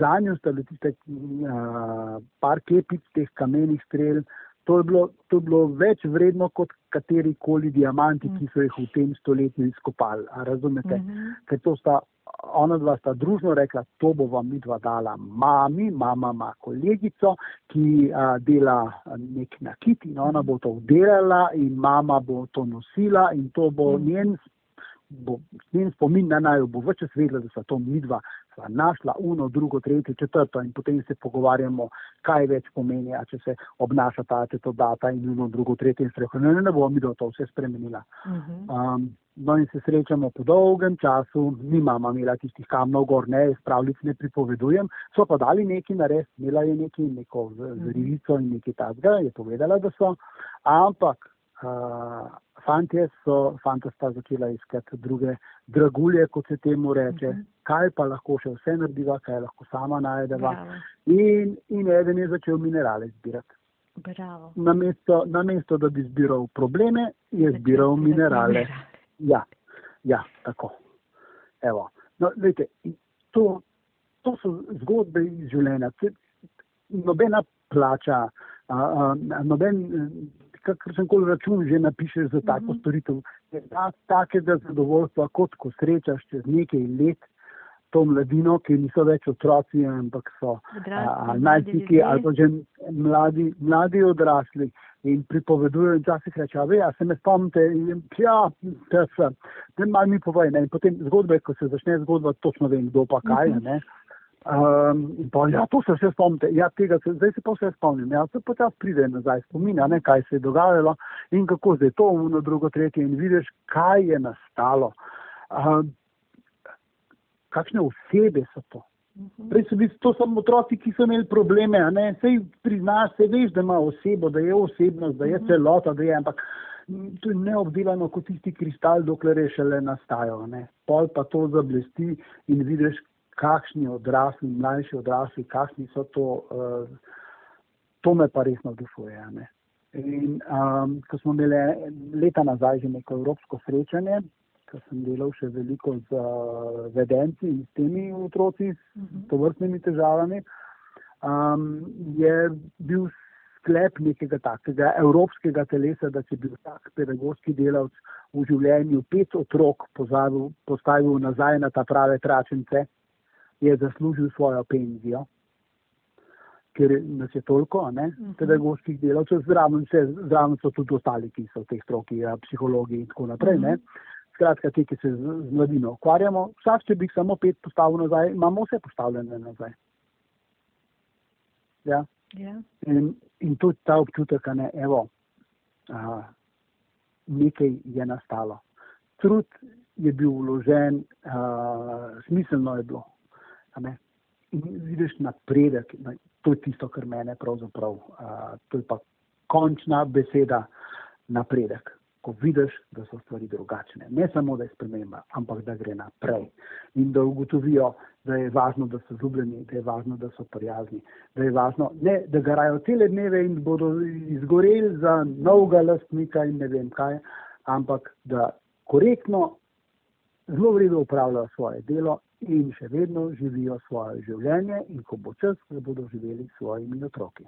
za njo sta bili tiste uh, par kepic teh kamenih strel. To je, bilo, to je bilo več vredno kot kateri koli diamanti, ki so jih v tem stoletju izkopali. Razumete? -hmm. Ker to sta, ona dva sta družno rekla, to bo vam midva dala mami, mama ima kolegico, ki a, dela nek nakit in ona bo to delala in mama bo to nosila in to bo mm -hmm. njen bo njen spomin na naj bo več svetla, da so to midva sva našla uno, drugo, tretje, četrto in potem se pogovarjamo, kaj več pomeni, a če se obnaša ta, če to data in uno, drugo, tretje in streho. Ne, ne, ne bo midva to vse spremenila. Uh -huh. um, no in se srečamo po dolgem času, ni mama imela tistih kamnov gor, ne, spravljic ne pripovedujem, so pa dali neki nares, imela je neki, neko zrivico in nekaj tazga, je povedala, da so, ampak uh, fantje so, fanta sta začela iskati druge dragulje, kot se temu reče, uh mhm. -huh. kaj pa lahko še vse narediva, kaj lahko sama najdeva. In, in eden je začel minerale zbirati. Namesto, namesto, da bi zbiral probleme, je zbiral minerale. Ja, ja, tako. Evo. No, lejte, to, to so zgodbe iz življenja. Nobena plača, a, a, noben kakršen koli račun že napišeš za tako mhm. storitev. Ta, takega zadovoljstva, kot ko srečaš čez nekaj let to mladino, ki niso več otroci, ampak so najstniki ali pa že mladi, mladi odrasli in pripovedujejo in časih reče, a ve, a se me spomnite, ja, te se, ne malo mi povej, ne, in potem zgodbe, ko se začne zgodba, točno vem, kdo pa kaj, mhm. ne. Um, pa, ja, to se vse spomnite, ja, tega se, zdaj se pa vse spomnim. Ja, se počas pride nazaj spominja, ne, kaj se je dogajalo in kako zdaj to, ono, drugo, tretje in vidiš, kaj je nastalo. Um, kakšne osebe so to? Mhm. Prej so bili to samo otroci, ki so imeli probleme, ne, sej priznaš, se veš, da ima osebo, da je osebnost, da je mhm. celota, da je, ampak to je neobdelano kot tisti kristal, dokler je šele nastajal, ne. Pol pa to zablesti in vidiš, kakšni odrasli, mlajši odrasli, kakšni so to, uh, to me pa res navdušuje. In um, ko smo imeli leta nazaj že neko evropsko srečanje, ko sem delal še veliko z uh, vedenci in s temi otroci s mhm. tovrstnimi težavami, um, je bil sklep nekega takega evropskega telesa, da če bi vsak pedagoški delavc v življenju pet otrok pozavil, postavil nazaj na ta prave tračence, je zaslužil svojo penzijo, ker nas je toliko, ne, mhm. pedagoških delavcev, zraven, zraven so tudi ostali, ki so v teh stroki, ja, psihologi in tako naprej. Ne. Mhm. Skratka, ti, ki se z, z mladino ukvarjamo, vsak, če bi samo pet postavil nazaj, imamo vse postavljene nazaj. Ja. Ja. In, in tudi ta občutek, da ne, evo, a, nekaj je nastalo. Trud je bil vložen, a, smiselno je bilo, Vidiš napredek, to je tisto, kar mene pravzaprav, uh, to je pa končna beseda napredek. Ko vidiš, da so stvari drugačne, ne samo da je sprememba, ampak da gre naprej. In da ugotovijo, da je važno, da so ljubljeni, da je važno, da so prijazni, da je važno, ne, da garajo cele dneve in bodo izgoreli za novega lastnika in ne vem kaj, ampak da korektno, zelo vredno upravljajo svoje delo in še vedno živijo svoje življenje, in ko bo čas, da bodo živeli s svojimi otroki.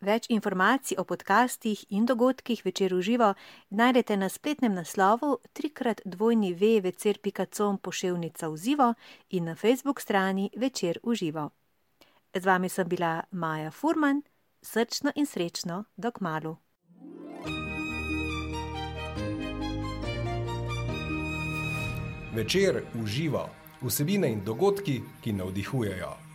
Več informacij o podcastih in dogodkih večer v živo najdete na spletnem naslovu trikrat dvojni vvcer.com poševnica v živo in na facebook strani večer v živo. Z vami sem bila Maja Furman, Srčno in srečno, dok malu. Večer uživa vsebine in dogodki, ki navdihujejo.